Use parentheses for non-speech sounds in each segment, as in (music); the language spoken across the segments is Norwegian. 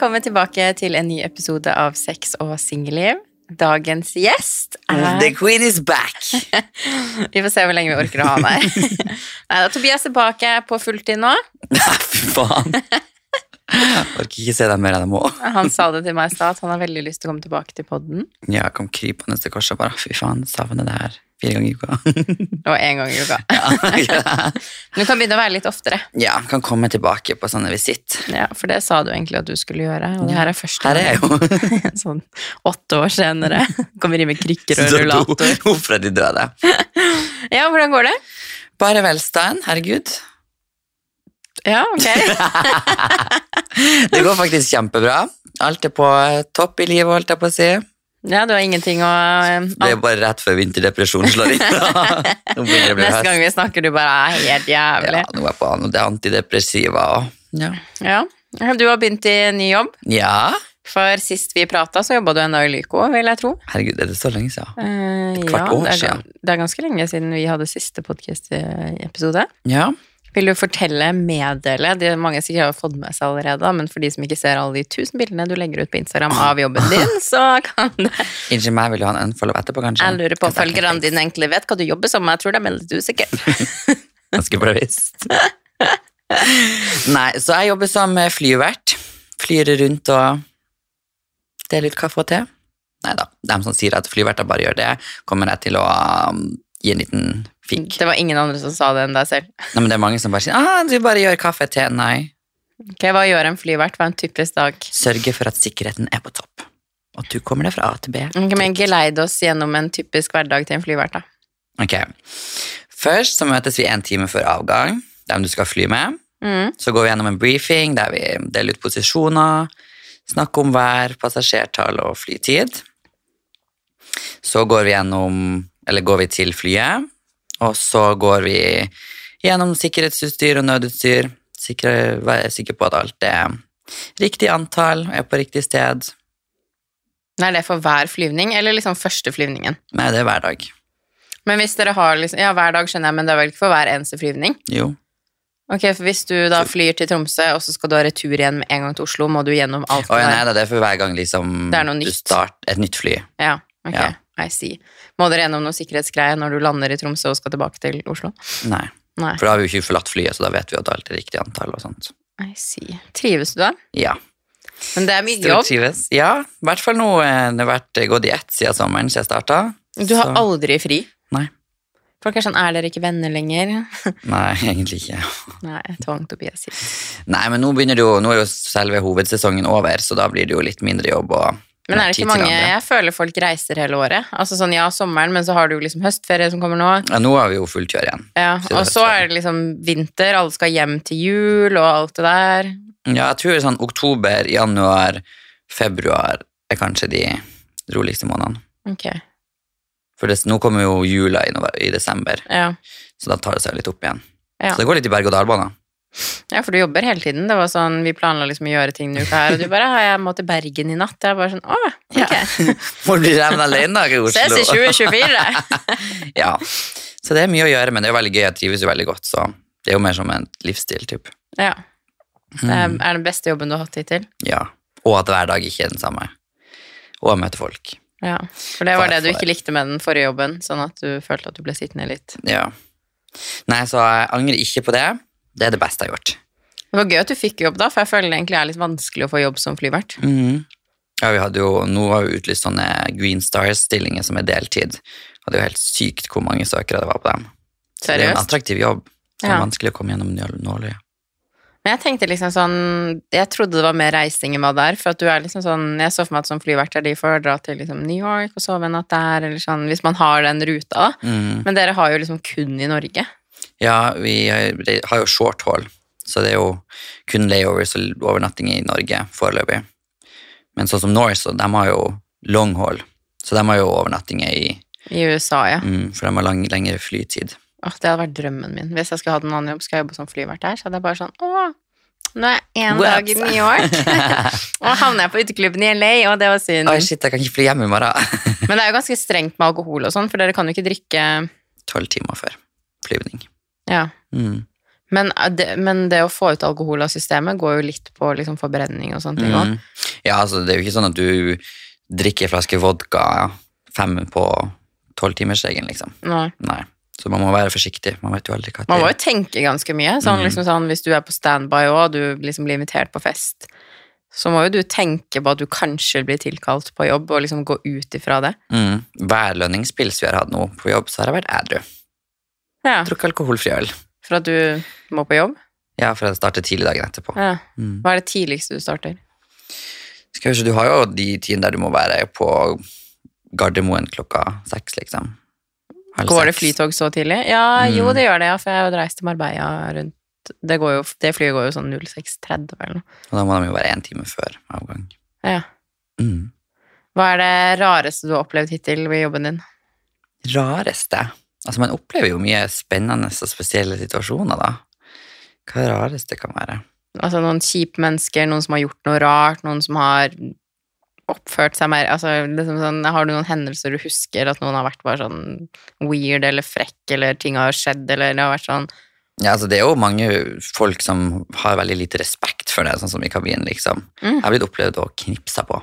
velkommen tilbake til en ny episode av Sex og singelliv. Dagens gjest er The queen is back! (laughs) Vi får se hvor lenge vi orker å ha (laughs) da, Tobias er tilbake på fulltid nå. Nei, fy faen. Jeg Orker ikke se deg mer enn jeg må. Han sa det til meg i stad, at han har veldig lyst til å komme tilbake til podden. Ja, kom krypende til korset bare fy faen, savner det her fire ganger i uka. (laughs) Og én gang i uka. ja, (laughs) Du kan begynne å være litt oftere. ja, kan komme tilbake på sånne visitt. Ja, For det sa du egentlig at du skulle gjøre. Og det her er første Her er jeg jo. (laughs) Sånn åtte år senere. Kommer inn med krykker og rullator. Hvorfor er de døde? Ja, hvordan går det? Bare velstand, herregud. Ja, ok. Det går faktisk kjempebra. Alt er på topp i livet, holdt jeg på å si. Ja, du har ingenting å Det er bare rett før vinterdepresjonen slår inn. (laughs) (laughs) Neste høst. gang vi snakker, du bare er helt jævlig. Ja, nå er jeg på det er antidepressiva òg. ja. Ja. Du har begynt i ny jobb. ja. For sist vi prata, så jobba du ennå i Lyco, vil jeg tro. Herregud, er det så lenge siden? Eh, Et kvart ja, år det siden. Det er ganske lenge siden vi hadde siste podkast-episode. Ja. Vil du fortelle, meddele er mange sikkert har fått med seg allerede, men for de som ikke ser alle de tusen bildene du legger ut på Instagram av jobben (laughs) din, så kan det Unnskyld meg, vil du ha en unfollow etterpå, kanskje? Jeg lurer på om følgerne dine egentlig vet hva du jobber som, men jeg tror det er litt usikre. (laughs) Ganske visst. Nei, så jeg jobber som flyvert. Flyr rundt og deler ut kaffe og te. Nei da, dem som sier at flyverter bare gjør det, kommer jeg til å um, gi en liten fikk. Det var ingen andre som sa det enn deg selv. Nei, men det er mange som bare sier ah, du bare gjør kaffe, til'. Nei. Ok, Hva gjør en flyvert? Hva er en typisk dag? Sørge for at sikkerheten er på topp. Og du kommer deg fra A til B. Ok, men Geleid oss gjennom en typisk hverdag til en flyvert, da. Ok. Først så møtes vi en time før avgang, dem du skal fly med. Mm. Så går vi gjennom en briefing der vi deler ut posisjoner, snakker om vær, passasjertall og flytid. Så går vi gjennom, eller går vi til flyet, og så går vi gjennom sikkerhetsutstyr og nødutstyr. Sikre, være sikker på at alt er riktig antall, er på riktig sted. Er det for hver flyvning, eller liksom første flyvningen? Nei, det er hver dag. Men hvis dere har liksom Ja, hver dag skjønner jeg, men det er vel ikke for hver eneste flyvning? Jo. Ok, for hvis du da flyr til Tromsø, og så skal du ha retur igjen med en gang til Oslo, må du gjennom alt Å, ja, nei, det er for hver gang liksom, Det er noe du starter et nytt fly. Ja, ok. Ja. I see. Må dere gjennom noe sikkerhetsgreie når du lander i Tromsø og skal tilbake til Oslo? Nei, Nei. for da har vi jo ikke forlatt flyet, så da vet vi at alt er riktig antall og sånt. I see. Trives du da? Ja. Men det er mye jobb. Trives. Ja, i hvert fall nå. har Det vært gått i ett siden sommeren, siden jeg starta. Du har Så- aldri fri. Nei. Folk er sånn, er dere ikke venner lenger? (laughs) Nei, egentlig ikke. Nei, tvang Tobias hit. Nei, men nå begynner det jo, nå er jo selve hovedsesongen over, så da blir det jo litt mindre jobb og Men er det ikke mange. Jeg føler folk reiser hele året. Altså sånn, ja, sommeren, men så har du jo liksom høstferie som kommer nå. Ja, nå har vi jo fullt kjør igjen. Ja, og så er det liksom vinter, alle skal hjem til jul og alt det der. Ja, jeg tror sånn oktober, januar, februar er kanskje de roligste månedene. Okay. For det, nå kommer jo jula i, i desember, ja. så da tar det seg litt opp igjen. Ja. Så det går litt i berg-og-dal-bane. Ja, for du jobber hele tiden. Det var sånn, Vi planla liksom å gjøre ting denne uka her, og du bare har 'Jeg må til Bergen i natt.' Jeg bare sånn 'Å, ok'. (laughs) Må bli jeg alene i Oslo? Ses i 2024. Ja, så det er mye å gjøre, men det er jo veldig gøy. Jeg trives jo veldig godt, så det er jo mer som en livsstil, typ. Ja. Det er er den beste jobben du har hatt hittil. Ja, og at hver dag ikke er den samme. Og å møte folk. Ja, For det var det du ikke likte med den forrige jobben, sånn at du følte at du ble sittende litt. Ja. Nei, så jeg angrer ikke på det. Det er det beste jeg har gjort. Det var gøy at du fikk jobb da, for jeg føler det egentlig er litt vanskelig å få jobb som flyvert. Mm. Ja, vi hadde jo, nå har vi utlyst sånne Green Stars-stillinger som er deltid. Og det er jo helt sykt hvor mange søkere det var på dem. Så det er jo en attraktiv jobb. Det det Ja. er vanskelig å komme gjennom nål- nåløyet. Men jeg tenkte liksom sånn Jeg trodde det var mer reising i meg der, for at du er liksom sånn Jeg så for meg at som flyvert er de får dra til liksom New York og sove en natt der, eller sånn, hvis man har den ruta, da. Mhm. Men dere har jo liksom kun i Norge. Ja, vi har har jo short haul, så det er jo kun layovers og overnatting i Norge foreløpig. Men sånn som Norse, de har jo long haul, så de har jo overnattinger i I USA, ja. mm, For de har lang, lengre flytid. Åh, det hadde vært drømmen min. Hvis jeg skulle hatt en annen jobb, skal jeg jobbe som flyvert her, så hadde jeg bare sånn åh, nå er jeg én dag i New York. (laughs) og havner jeg på uteklubben i LA, og det var synd. Oi, shit, jeg kan ikke fly hjem i morgen. (laughs) Men det er jo ganske strengt med alkohol og sånn, for dere kan jo ikke drikke Tolv timer før flyvning. Ja. Mm. Men eh, det, men det å få ut alkohol av systemet går jo litt på liksom forbrenning og sånne ting òg. Mm. Ja, altså det er jo ikke sånn at du drikker en flaske vodka fem på tolvtimersregelen, liksom. Nei. Nei. Så man må være forsiktig. Man vet jo aldri hva Man må jo tenke ganske mye. Sånn, Mm. liksom sånn, hvis du er på standby og du liksom blir invitert på fest, så må jo du tenke på at du kanskje blir tilkalt på jobb, og liksom gå ut ifra det. mm. Hver lønningspils vi har hatt nå på jobb, så har jeg vært ædru. Ja, Drukket alkoholfri øl. For at du må på jobb. Ja, for jeg starter tidlig dagen etterpå. Ja. Mm. Hva er det tidligste du starter? Skal vi se, du har jo de tidene der du må være på Gardermoen klokka seks, liksom. Halv Går det flytog så tidlig? Ja, jo, Mm. det gjør det, ja, for jeg har jo reist til Marbella rundt Det, går jo, det flyet går jo sånn 06.30 eller noe. Og da må de jo være én time før avgang. Ja. Mm. Hva er det rareste du har opplevd hittil ved jobben din? Rareste? Altså, man opplever jo mye spennende og spesielle situasjoner, da. Hva det rareste kan være? Altså noen kjipe mennesker, noen som har gjort noe rart, noen som har oppført seg mer altså, liksom sånn, Har du noen hendelser du husker at noen har vært bare sånn weird eller frekk, eller ting har skjedd, eller det har vært sånn Ja, altså, det er jo mange folk som har veldig lite respekt for det, sånn som i kabinen, liksom. Mm. Jeg har blitt opplevd å knipse på.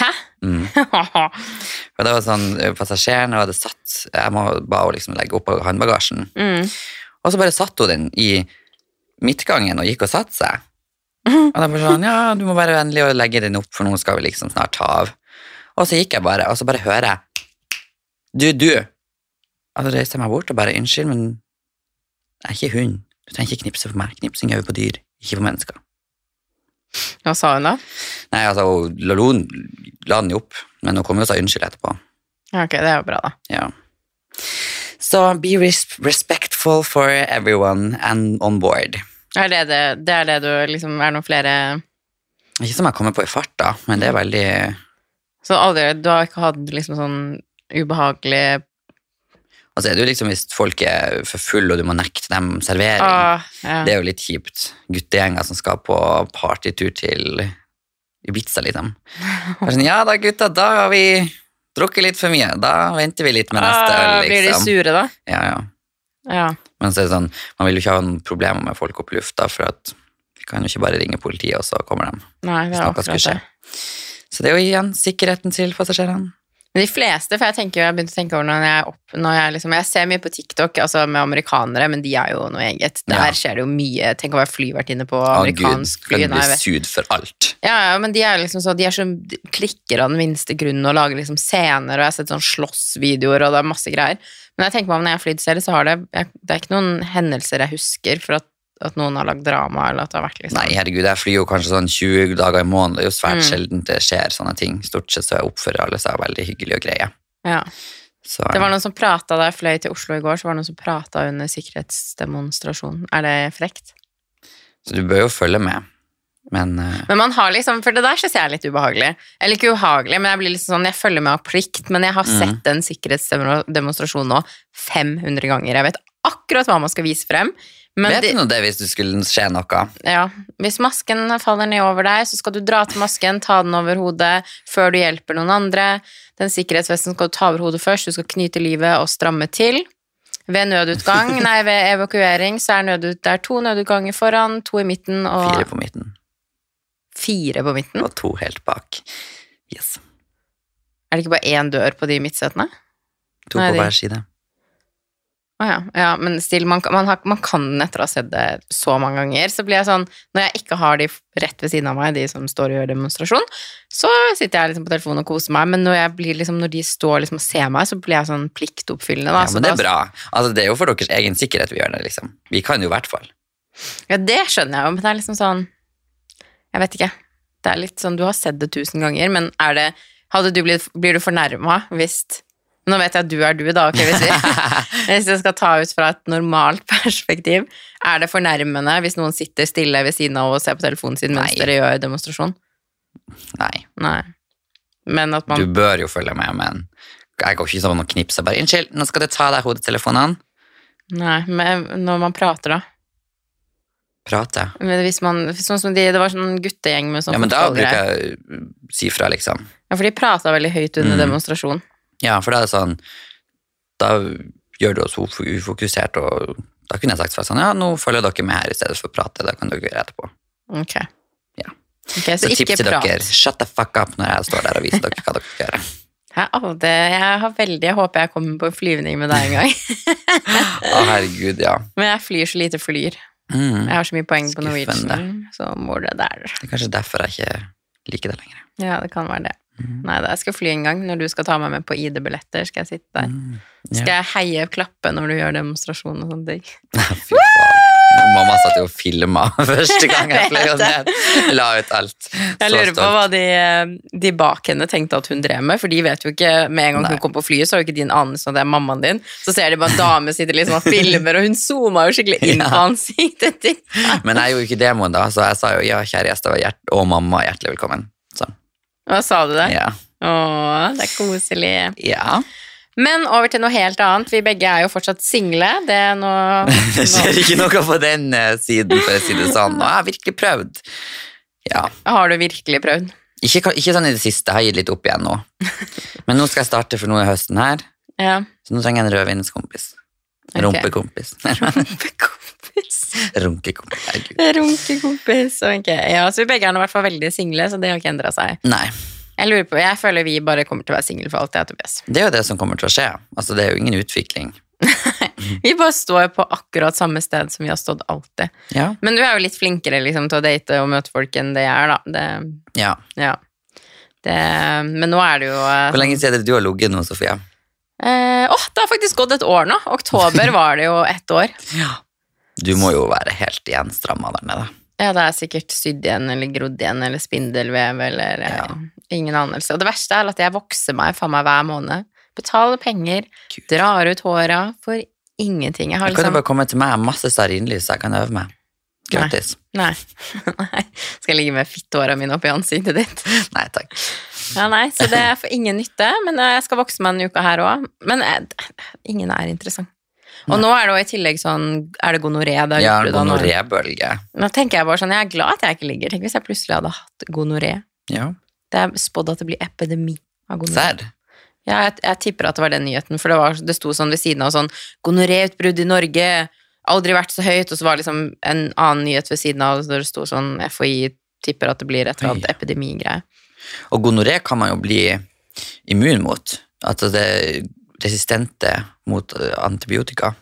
Hæ? Mm. (laughs) Og det var sånn, eh, Passasjeren hadde satt Jeg må bare liksom legge opp håndbagasjen. mm. Og så bare satt hun den i midtgangen og gikk og satte seg. (laughs) Og da bare sånn, ja, du må være vennlig og legge den opp, for nå skal vi liksom snart ta av. Og så gikk jeg bare, og så bare hører jeg, du, du. Og så reiste jeg meg bort og bare, unnskyld, men jeg er ikke hund. Du trenger ikke knipse for meg. Knipsing er jo på dyr, ikke på mennesker. Hva sa hun da? Nei, altså, hun la, la den jo opp, men hun kom jo og sa unnskyld etterpå. Ok, det er jo bra, da. Ja. Så be res respectful for everyone and on board. Er det det, det er det du liksom Er det noen flere Ikke som jeg kommer på i farta, men det er veldig Så aldri Du har ikke hatt liksom sånn ubehagelig Altså er det jo liksom hvis folk er for fulle og du må nekte dem servering. ah, ja. Det er jo litt kjipt. Guttegjenger som skal på partytur til Ibiza, liksom. (laughs) Sånn, ja da, gutta, da har vi drukket litt for mye. Da venter vi litt med neste ah, liksom. Blir de liksom. sure, da? Ja, ja. Ja. Men så er det sånn, man vil jo ikke ha noen problemer med folk opp i lufta, for at vi kan jo ikke bare ringe politiet, og så kommer de. Nei, det er akkurat det. Så det er jo igjen sikkerheten til passasjerene. Men de fleste, for jeg tenker, jeg har begynt å tenke over når jeg, opp, når jeg, liksom, jeg ser mye på TikTok altså med amerikanere, men de er jo noe eget. Der Ja. skjer det jo mye. Tenk å være flyvertinne på Å gud, amerikansk fly. kan bli sud for alt. Ja, ja, men de er liksom så, de er så de klikker av den minste grunn og lager liksom scener, og jeg har sett sånn slåssvideoer, og det er masse greier. Men jeg tenker meg om når jeg har flydd selv, så har det, jeg, det er ikke noen hendelser jeg husker for at, at noen har lagd drama, eller at det har vært liksom Nei, herregud, jeg flyr jo kanskje sånn 20 dager i måneden. Det er jo svært Mm. sjelden det skjer sånne ting. Stort sett så oppfører alle seg veldig hyggelig og greie. ja. Så, Det var noen som prata da jeg fløy til Oslo i går, så var det noen som prata under sikkerhetsdemonstrasjonen. Er det frekt? så du bør jo følge med. Men uh... Men man har liksom, for det der synes jeg er litt ubehagelig. Eller ikke ubehagelig, men jeg blir liksom sånn, jeg følger med av plikt, men jeg har Mm. sett en sikkerhetsdemonstrasjon nå 500 ganger. Jeg vet akkurat hva man skal vise frem. Men vet du nå det hvis det skulle skje noe? ja, hvis masken faller ned over deg, så skal du dra til masken, ta den over hodet før du hjelper noen andre. Den sikkerhetsvesten skal du ta over hodet først, du skal knyte livet og stramme til. Ved nødutgang, (laughs) nei, ved evakuering, så er nødut, det er to nødutganger foran, to i midten og Fire på midten, fire på midten. og to helt bak. Yes. Er det ikke bare én dør på de midtsetene? To på hver side. Å ja, ja, men still, man, man, har, man kan etter å ha sett det så mange ganger, så blir jeg sånn Når jeg ikke har de rett ved siden av meg, de som står og gjør demonstrasjon, så sitter jeg liksom på telefonen og koser meg, men når, blir liksom, når de står liksom og ser meg, så blir jeg sånn pliktoppfyllende. Da, Ja, men det er bra. Altså, det er jo for deres egen sikkerhet vi gjør det, liksom. Vi kan jo i hvert fall. Ja, det skjønner jeg jo, men det er liksom sånn Jeg vet ikke. Det er litt sånn, du har sett det tusen ganger, men er det hadde du blitt, Blir du fornærma hvis Nå vet jeg at du er du, da, Okay, hvis, vi, (laughs) hvis jeg skal ta ut fra et normalt (laughs) perspektiv. Er det fornærmende hvis noen sitter stille ved siden av og ser på telefonen sin mens Nei. dere gjør demonstrasjon? Nei, Nei. Man du bør jo følge med, men jeg går ikke sånn og knipser bare 'Unnskyld, nå skal du ta deg hodetelefonene'. Nei, men når man prater, da. Prate. Men hvis man, sånn som de, det var sånn guttegjeng med sånn Ja, men da bruker jeg si fra, liksom. Ja, for de prata veldig høyt under Mm. demonstrasjon. Ja, for da er det sånn Da gjør det oss ufokusert og Da kunne jeg sagt fra sånn, ja, nå følger dere med her i stedet for å prate, da kan dere gjøre etterpå. Ok. Ja. Okay, så, Så tips til dere, shut the fuck up når jeg står der og viser dere hva dere skal gjøre. (laughs) Jeg, aldri, jeg har veldig, jeg håper jeg kommer på flyvning med deg en gang. (laughs) Å, herregud, ja. Men jeg flyr så lite flyr. Mm. Jeg har så mye poeng på Skuffende. Norwegian, så må det der. Det er kanskje derfor jeg ikke liker det lenger. Ja, det kan være det. Mm. Nei, da, jeg skal fly en gang. Når du skal ta meg med på ID-billetter, skal jeg sitte der. Mm. Skal jeg heie og klappe når du gjør demonstrasjon og sånne ting? Fy faen. Mamma satt jo og filma (laughs) første gang jeg fløy ned. La ut alt. Jeg lurer på hva de, de bak henne tenkte at hun drev med, for de vet jo ikke med en gang Nei. hun kom på flyet, så har jo ikke de en anelse om at det er mammaen din. Så ser de bare en dame sitter liksom og filmer, og hun zooma jo skikkelig inn (laughs) Ja. på ansiktet ditt. Men jeg gjorde ikke demoen da, så jeg sa jo ja, kjære gjester og, og mamma, hjertelig velkommen. Så, Hva sa du det? ja. Åh, det er koselig. ja. Men over til noe helt annet. Vi begge er jo fortsatt single. Det er noe, (laughs) Det skjer ikke noe på den eh, siden, for å si det sånn. Og jeg har virkelig prøvd. Ja. Har du virkelig prøvd? Ikke, ikke sånn i det siste, jeg har gitt litt opp igjen nå. (laughs) Men nå skal jeg starte for noe i høsten her, Ja. så nå trenger jeg en rødvinskompis. Ok. Rumpekompis. (laughs) Rumpekompis. Runkekompis. Runke (laughs) Runkekompis. Ok, ja, så vi begge er nå i hvert fall veldig single, så det har ikke endra seg. Nei, Jeg lurer på, jeg føler vi bare kommer til å være single for alltid, Tobias. det er jo det som kommer til å skje. Altså, det er jo ingen utvikling. (laughs) Vi bare står på akkurat samme sted som vi har stått alltid. Ja. Men du er jo litt flinkere liksom, til å date og møte folk enn det jeg er, da. Det, ja. ja. Det, men nå er det jo eh, Hvor lenge siden er det du har ligget nå, Sofia? eh, Åh, det har faktisk gått et år nå. Oktober (laughs) var det jo ett år. Du må jo være helt gjenstramma der nede. Ja, det er sikkert sydd igjen eller grodd igjen eller spindelvev eller eh, Ja. ingen anelse. Og det verste er at jeg vokser meg faen meg hver måned. Betaler penger, Gud. drar ut håra for ingenting. Jeg har liksom kan liksom bare komme til meg, jeg har masse stearinlys jeg kan øve med. Gratis. Nei. (laughs) nei. Skal jeg ligge med fittehåra mine oppi ansiktet ditt? (laughs) Nei takk. Ja, nei, så det er for ingen nytte. Men eh, jeg skal vokse meg en uke her òg. Men eh, ingen er interessant. Og nå er det jo i tillegg sånn Er det gonoré? Det ja, gonorébølge. Nå tenker jeg bare sånn, jeg er glad at jeg ikke ligger. Tenk hvis jeg plutselig hadde hatt gonoré. Ja. Det er spådd at det blir epidemi av gonoré. Serr? Ja, jeg, jeg tipper at det var den nyheten, for det, var, det sto sånn ved siden av sånn Gonoréutbrudd i Norge, aldri vært så høyt, og så var det liksom en annen nyhet ved siden av, der det sto sånn FHI tipper at det blir et eller annet epidemigreie. Og gonoré kan man jo bli immun mot. Altså det resistente mot eh, antibiotika.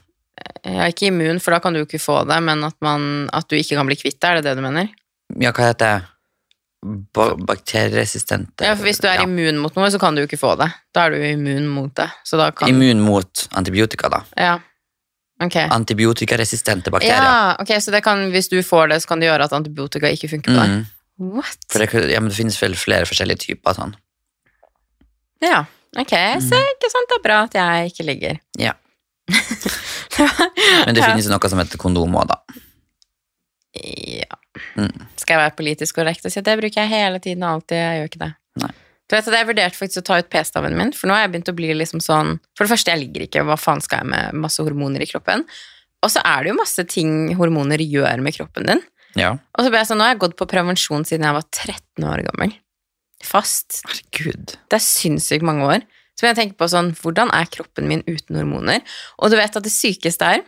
Jeg er ikke immun, for da kan du jo ikke få det, men at, man, at du ikke kan bli kvitt det, er det det du mener? Ja, hva heter det? Ba bakterieresistente Ja, for hvis du er Ja. immun mot noe, så kan du jo ikke få det. Da er du immun mot det. Kan Immun mot antibiotika, da. Ja. Ok. Antibiotikaresistente bakterier. Ja, ok, så det kan, hvis du får det, så kan det gjøre at antibiotika ikke funker på deg. Mm. What? For det, ja, det finnes vel flere forskjellige typer sånn. Ja, ok, så ikke sant, det er bra at jeg ikke ligger. Ja. (laughs) Men det finnes jo noe som heter kondom òg, da. Ja. Mm. Skal jeg være politisk korrekt og si at det bruker jeg hele tiden og alltid, jeg gjør ikke det. Nei. Du vet at Jeg vurderte faktisk å ta ut p-staven min, for nå har jeg begynt å bli liksom sånn For det første, jeg ligger ikke, hva faen skal jeg med masse hormoner i kroppen? Og så er det jo masse ting hormoner gjør med kroppen din. Ja. Og så ble jeg sånn, nå har jeg gått på prevensjon siden jeg var 13 år gammel. Fast. Herregud. Det er sinnssykt mange år. Så jeg tenke på sånn, hvordan er kroppen min uten hormoner? Og du vet at det sykeste er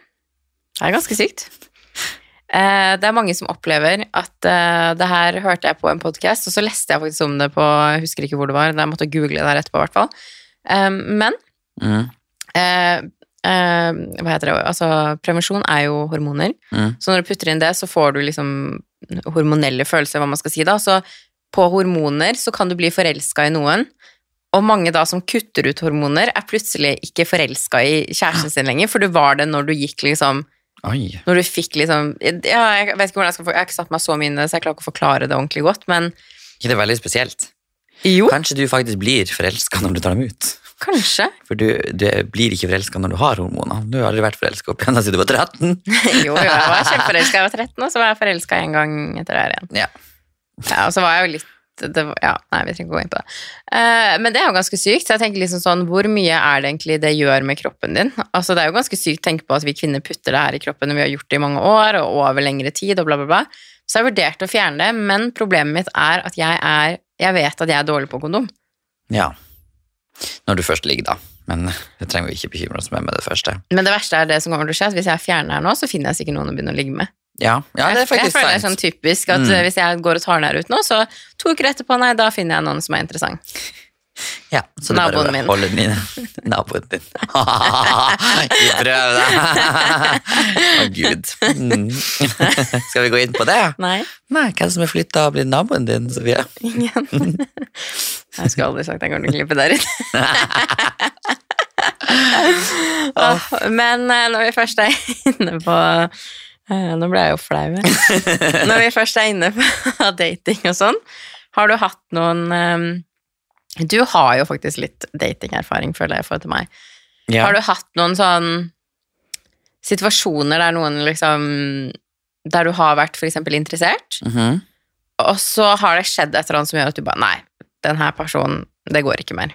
Det er ganske sykt. Eh, det er mange som opplever at eh, det her hørte jeg på en podkast, og så leste jeg faktisk om det på Jeg husker ikke hvor det var, jeg måtte google det her etterpå, i hvert fall. Eh, men Mm. hva heter det? Altså, prevensjon er jo hormoner. Mm. Så når du putter inn det, så får du liksom hormonelle følelser, hva man skal si da. Så på hormoner så kan du bli forelska i noen. Og mange da som kutter ut hormoner, er plutselig ikke forelska i kjæresten sin lenger, for du var det når du gikk liksom Oi. Når du fikk liksom Ja, jeg vet ikke hvordan jeg skal få Jeg har ikke satt meg så mye inn i det, så jeg klarer ikke å forklare det ordentlig godt, men Ikke det er veldig spesielt? jo, Kanskje du faktisk blir forelska når du tar dem ut? kanskje. For du, du blir ikke forelska når du har hormoner. Du har aldri vært forelska opp igjen siden du var 13. (laughs) Jo, jo, jeg var (laughs) kjempeforelska da jeg var 13, og så var jeg forelska en gang etter det her igjen. Ja. Ja, og så var jeg jo litt det, ja, Nei, vi trenger ikke gå inn på det. Uh, men det er jo ganske sykt. Så jeg tenker liksom sånn, Hvor mye er det egentlig det gjør med kroppen din? Altså Det er jo ganske sykt å tenke på at vi kvinner putter det her i kroppen, og vi har gjort det i mange år, og over lengre tid, og bla, bla, bla. Så jeg har vurdert å fjerne det, men problemet mitt er at jeg er Jeg vet at jeg er dårlig på kondom. ja. Når du først ligger, da. Men (laughs) det trenger vi ikke bekymre oss med med det første. Men det verste er det som kommer til å skje, at hvis jeg fjerner her nå, så finner jeg sikkert noen å begynne å ligge med. Ja, ja det er faktisk sant. jeg føler det er sånn typisk at Mm. eh, hvis jeg går og tar den her ut nå, så to uker etterpå, nei, da finner jeg noen som er interessant. Ja, så er Naboen bare min. den inne. (laughs) Naboen din. (laughs) Ikke prøv det. Å, gud. Mm. (laughs) Skal vi gå inn på det? Nei, Nei, hvem som er flytta og blitt naboen din, Sofie? ingen. Jeg skulle aldri sagt jeg går til å klippe der inne. Men eh, når vi først er inne på Nå ble jeg jo flau. (laughs) Når vi først er inne på (laughs) dating og sånn, har du hatt noen eh, Du har jo faktisk litt datingerfaring, føler jeg, i forhold til meg. Ja. Har du hatt noen sånn situasjoner der noen liksom Der du har vært for eksempel interessert, -hmm. og så har det skjedd et eller annet som gjør at du bare Nei, den her personen, det går ikke mer.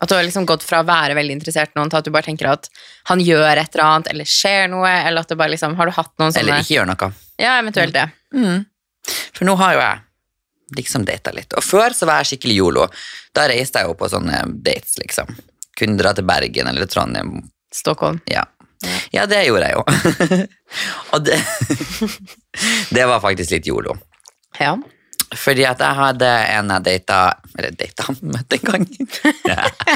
At du har liksom gått fra å være veldig interessert i noen til at du bare tenker at han gjør et eller annet, eller skjer noe, eller at det bare liksom Har du hatt noen sånne Eller ikke gjør noe. Ja, eventuelt det. For nå har jo jeg liksom data litt. Og før så var jeg skikkelig yolo. Da reiste jeg jo på sånne dates, liksom. Kunne dra til Bergen eller Trondheim. Stockholm. Ja, ja det gjorde jeg jo. (laughs) Og det, (laughs) det var faktisk litt yolo. Ja. Fordi at jeg hadde en jeg data Eller data, (laughs) møtte en gang.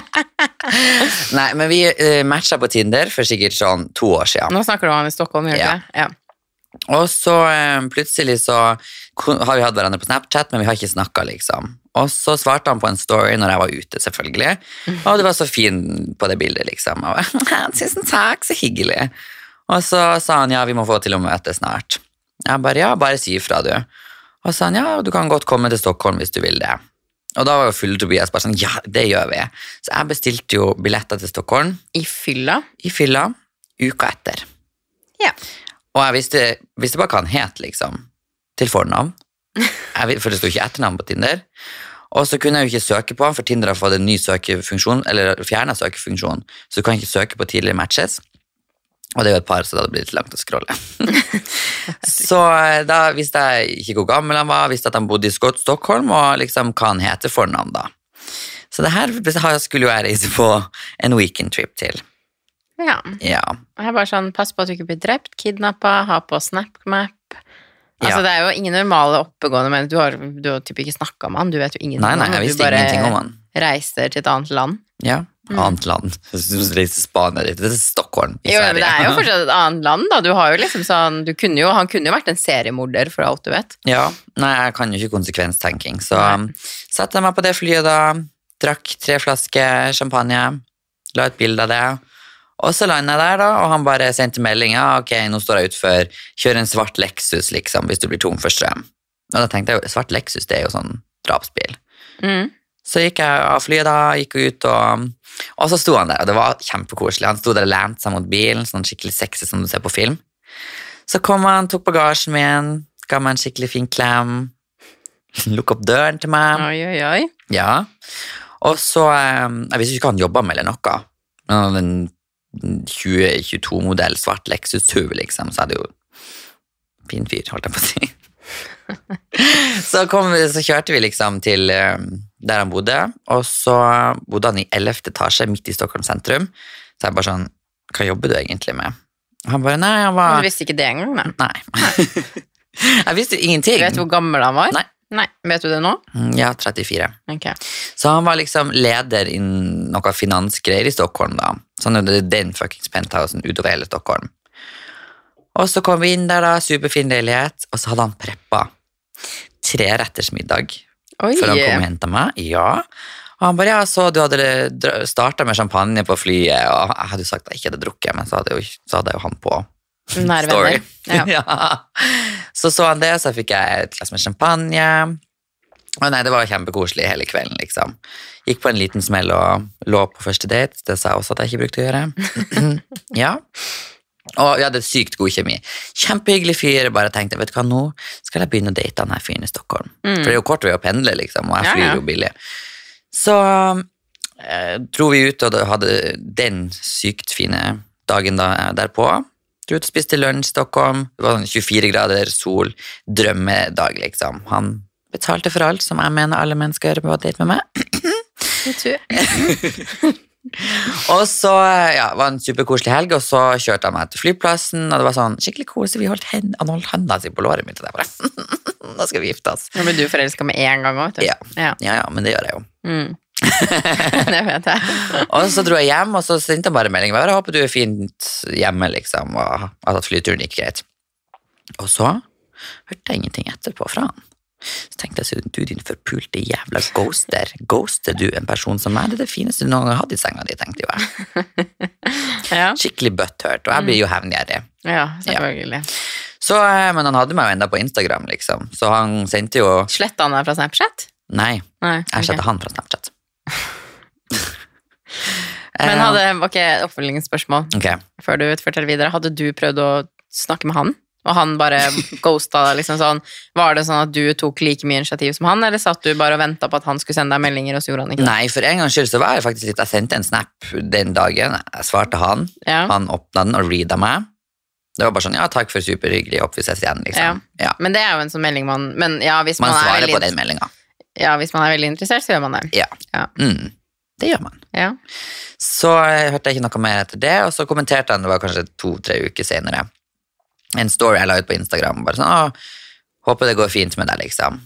(laughs) Nei, men vi uh, matcha på Tinder for sikkert sånn to år siden. Nå snakker du om han i Stockholm, gjør du Ja. ikke? Ja. Og så eh, plutselig så har vi hatt hverandre på Snapchat, men vi har ikke snakka, liksom. Og så svarte han på en story når jeg var ute, selvfølgelig. Og du var så fin på det bildet, liksom. Og (laughs) Tusen takk, så hyggelig. Og så sa han ja, vi må få til å møte snart. Jeg bare ja, bare si ifra, du. Og så sa han ja, du kan godt komme til Stockholm hvis du vil det. Og da var jo fulle Tobias bare sånn ja, det gjør vi. Så jeg bestilte jo billetter til Stockholm I fylla? i fylla uka etter. Ja. Og jeg visste, visste bare hva han het, liksom. Til fornavn. Jeg, for det sto ikke etternavn på Tinder. Og så kunne jeg jo ikke søke på han, for Tinder har fått en ny søkefunksjon, eller fjerna søkefunksjon, så du kan ikke søke på tidligere matches. Og det er jo et par, så det hadde blitt litt langt å scrolle. (laughs) så eh, da visste jeg ikke hvor gammel han var, visste at han bodde i Stockholm, og liksom hva han heter fornavn, da. Så det her skulle jo jeg reise på en weekend trip til. ja. Ja. Jeg er bare sånn, Pass på at du ikke blir drept, kidnappa, ha på SnapMap. Altså, Ja. Det er jo ingen normale oppegående menn. Du har, du har typ ikke snakka med han, du vet jo ingenting Nei, nei, om han. jeg Du bare ingenting om han. reiser til et annet land. Ja. Annet land. Spania du til det Stockholm i Jo, men det er jo (laughs) fortsatt et annet land, da. Du har jo liksom sånn, du kunne jo, han kunne jo vært en seriemorder, for alt du vet. Ja, nei, jeg kan jo ikke konsekvenstenking, så Nei. um, satte jeg meg på det flyet da, drakk tre flasker champagne, la et bilde av det, og så landet jeg der da, og han bare sendte melding, ja, ok, nå står jeg utfor, kjør en svart Lexus, liksom, hvis du blir tom for strøm. Og da tenkte jeg jo, svart Lexus, det er jo sånn drapsbil. Mm. Så gikk jeg av flyet da, gikk ut og Og så sto han der, og det var kjempekoselig. Han sto der og lente seg mot bilen, sånn skikkelig sexy som du ser på film. Så kom han, tok bagasjen min, ga meg en skikkelig fin klem, (laughs) lukk opp døren til meg. Oi, oi, oi. Ja. Og så eh, Jeg visste ikke hva han jobba med eller noe. Men en 2022-modell svart Lexus SUV, liksom, så hadde jo Fin fyr, holdt jeg på å si. (laughs) så, kom, så kjørte vi liksom til eh, der han bodde, og så bodde han i 11. etasje midt i Stockholm sentrum. Så jeg bare sånn Hva jobber du egentlig med? Han bare Nei, han var Men Du visste ikke det engang, Nei. Nei. (laughs) jeg visste jo ingenting. Vet du hvor gammel han var? Nei. Nei. Vet du det nå? Mm, Ja, 34. Ok. Så han var liksom leder i noe finansgreier i Stockholm, da. Sånn er det den fuckings penthousen utover hele Stockholm. Og så kom vi inn der, da, superfin leilighet, og så hadde han preppa trerettersmiddag Oi. før han kom og henta meg. Ja. Og han bare ja, så du hadde starta med champagne på flyet, og jeg hadde jo sagt at jeg ikke hadde drukket, men så hadde jo, så hadde jo han på Nære story. venner. Ja. (laughs) Ja. Så så han det, så fikk jeg et glass med champagne. Og nei, det var kjempekoselig hele kvelden, liksom. Gikk på en liten smell og lå på første date. Det sa jeg også at jeg ikke brukte å gjøre. (clears throat) ja. Og vi hadde sykt god kjemi. Kjempehyggelig fyr. Jeg bare tenkte vet du hva, nå skal jeg begynne å date han her fyren i Stockholm. For det er jo kort vei å pendle, liksom, og jeg flyr ja. jo billig. Så eh, dro vi ut og hadde den sykt fine dagen da, derpå. Dro ut og spiste lunsj i Stockholm. Det var sånn 24 grader sol. Drømmedag, liksom. Han betalte for alt, som jeg mener alle mennesker på date med meg. (laughs) (laughs) (laughs) Og så ja, var det en superkoselig helg, og så kjørte han meg til flyplassen, og det var sånn skikkelig koselig. Vi holdt hen, han holdt hånda si på låret mitt, og jeg bare (laughs) Nå skal vi gifte oss. Nå blir du forelska med en gang òg. Ja. Ja, ja, men det gjør jeg jo. Mm. (laughs) det vet jeg. Og så dro jeg hjem, og så sendte han bare melding. Jeg håper du er fint hjemme, liksom, og at flyturen gikk greit. Og så hørte jeg ingenting etterpå fra han. Så tenkte jeg, du din forpulte jævla ghoster, ghoster du en person som meg? Det er det fineste du noen gang har hatt i senga di, tenkte jo jeg. (laughs) Ja, Skikkelig butthurt, og jeg blir jo hevngjerrig. ja selvfølgelig. Så, eh, men han hadde meg jo enda på Instagram, liksom, så han sendte jo Sletta han deg fra Snapchat? Nei, Nei. jeg ok. sletta han fra Snapchat. (laughs) Men Eh, hadde, ok, oppfølgingsspørsmål okay. før du forteller videre. Hadde du prøvd å snakke med han? Og han bare ghosta deg, liksom sånn. Var det sånn at du tok like mye initiativ som han, eller satt du bare og venta på at han skulle sende deg meldinger, og så gjorde han ikke det? Nei, for en gangs skyld så var jeg faktisk litt Jeg sendte en snap den dagen. Jeg svarte han. Ja. Han åpna den og reada meg. Det var bare sånn Ja, takk for superhyggelig. opp, vi ses igjen, liksom. Ja. Men det er jo en sånn melding man Men ja, hvis man, Man er svarer veldig, på den meldinga. ja, hvis man er veldig interessert, så gjør man det. Ja. Ja. Mm, det gjør man. Ja. Så jeg hørte jeg ikke noe mer etter det, og så kommenterte han, det var kanskje to-tre uker senere, en story jeg la ut på Instagram. Bare sånn Å, håper det går fint med deg, liksom.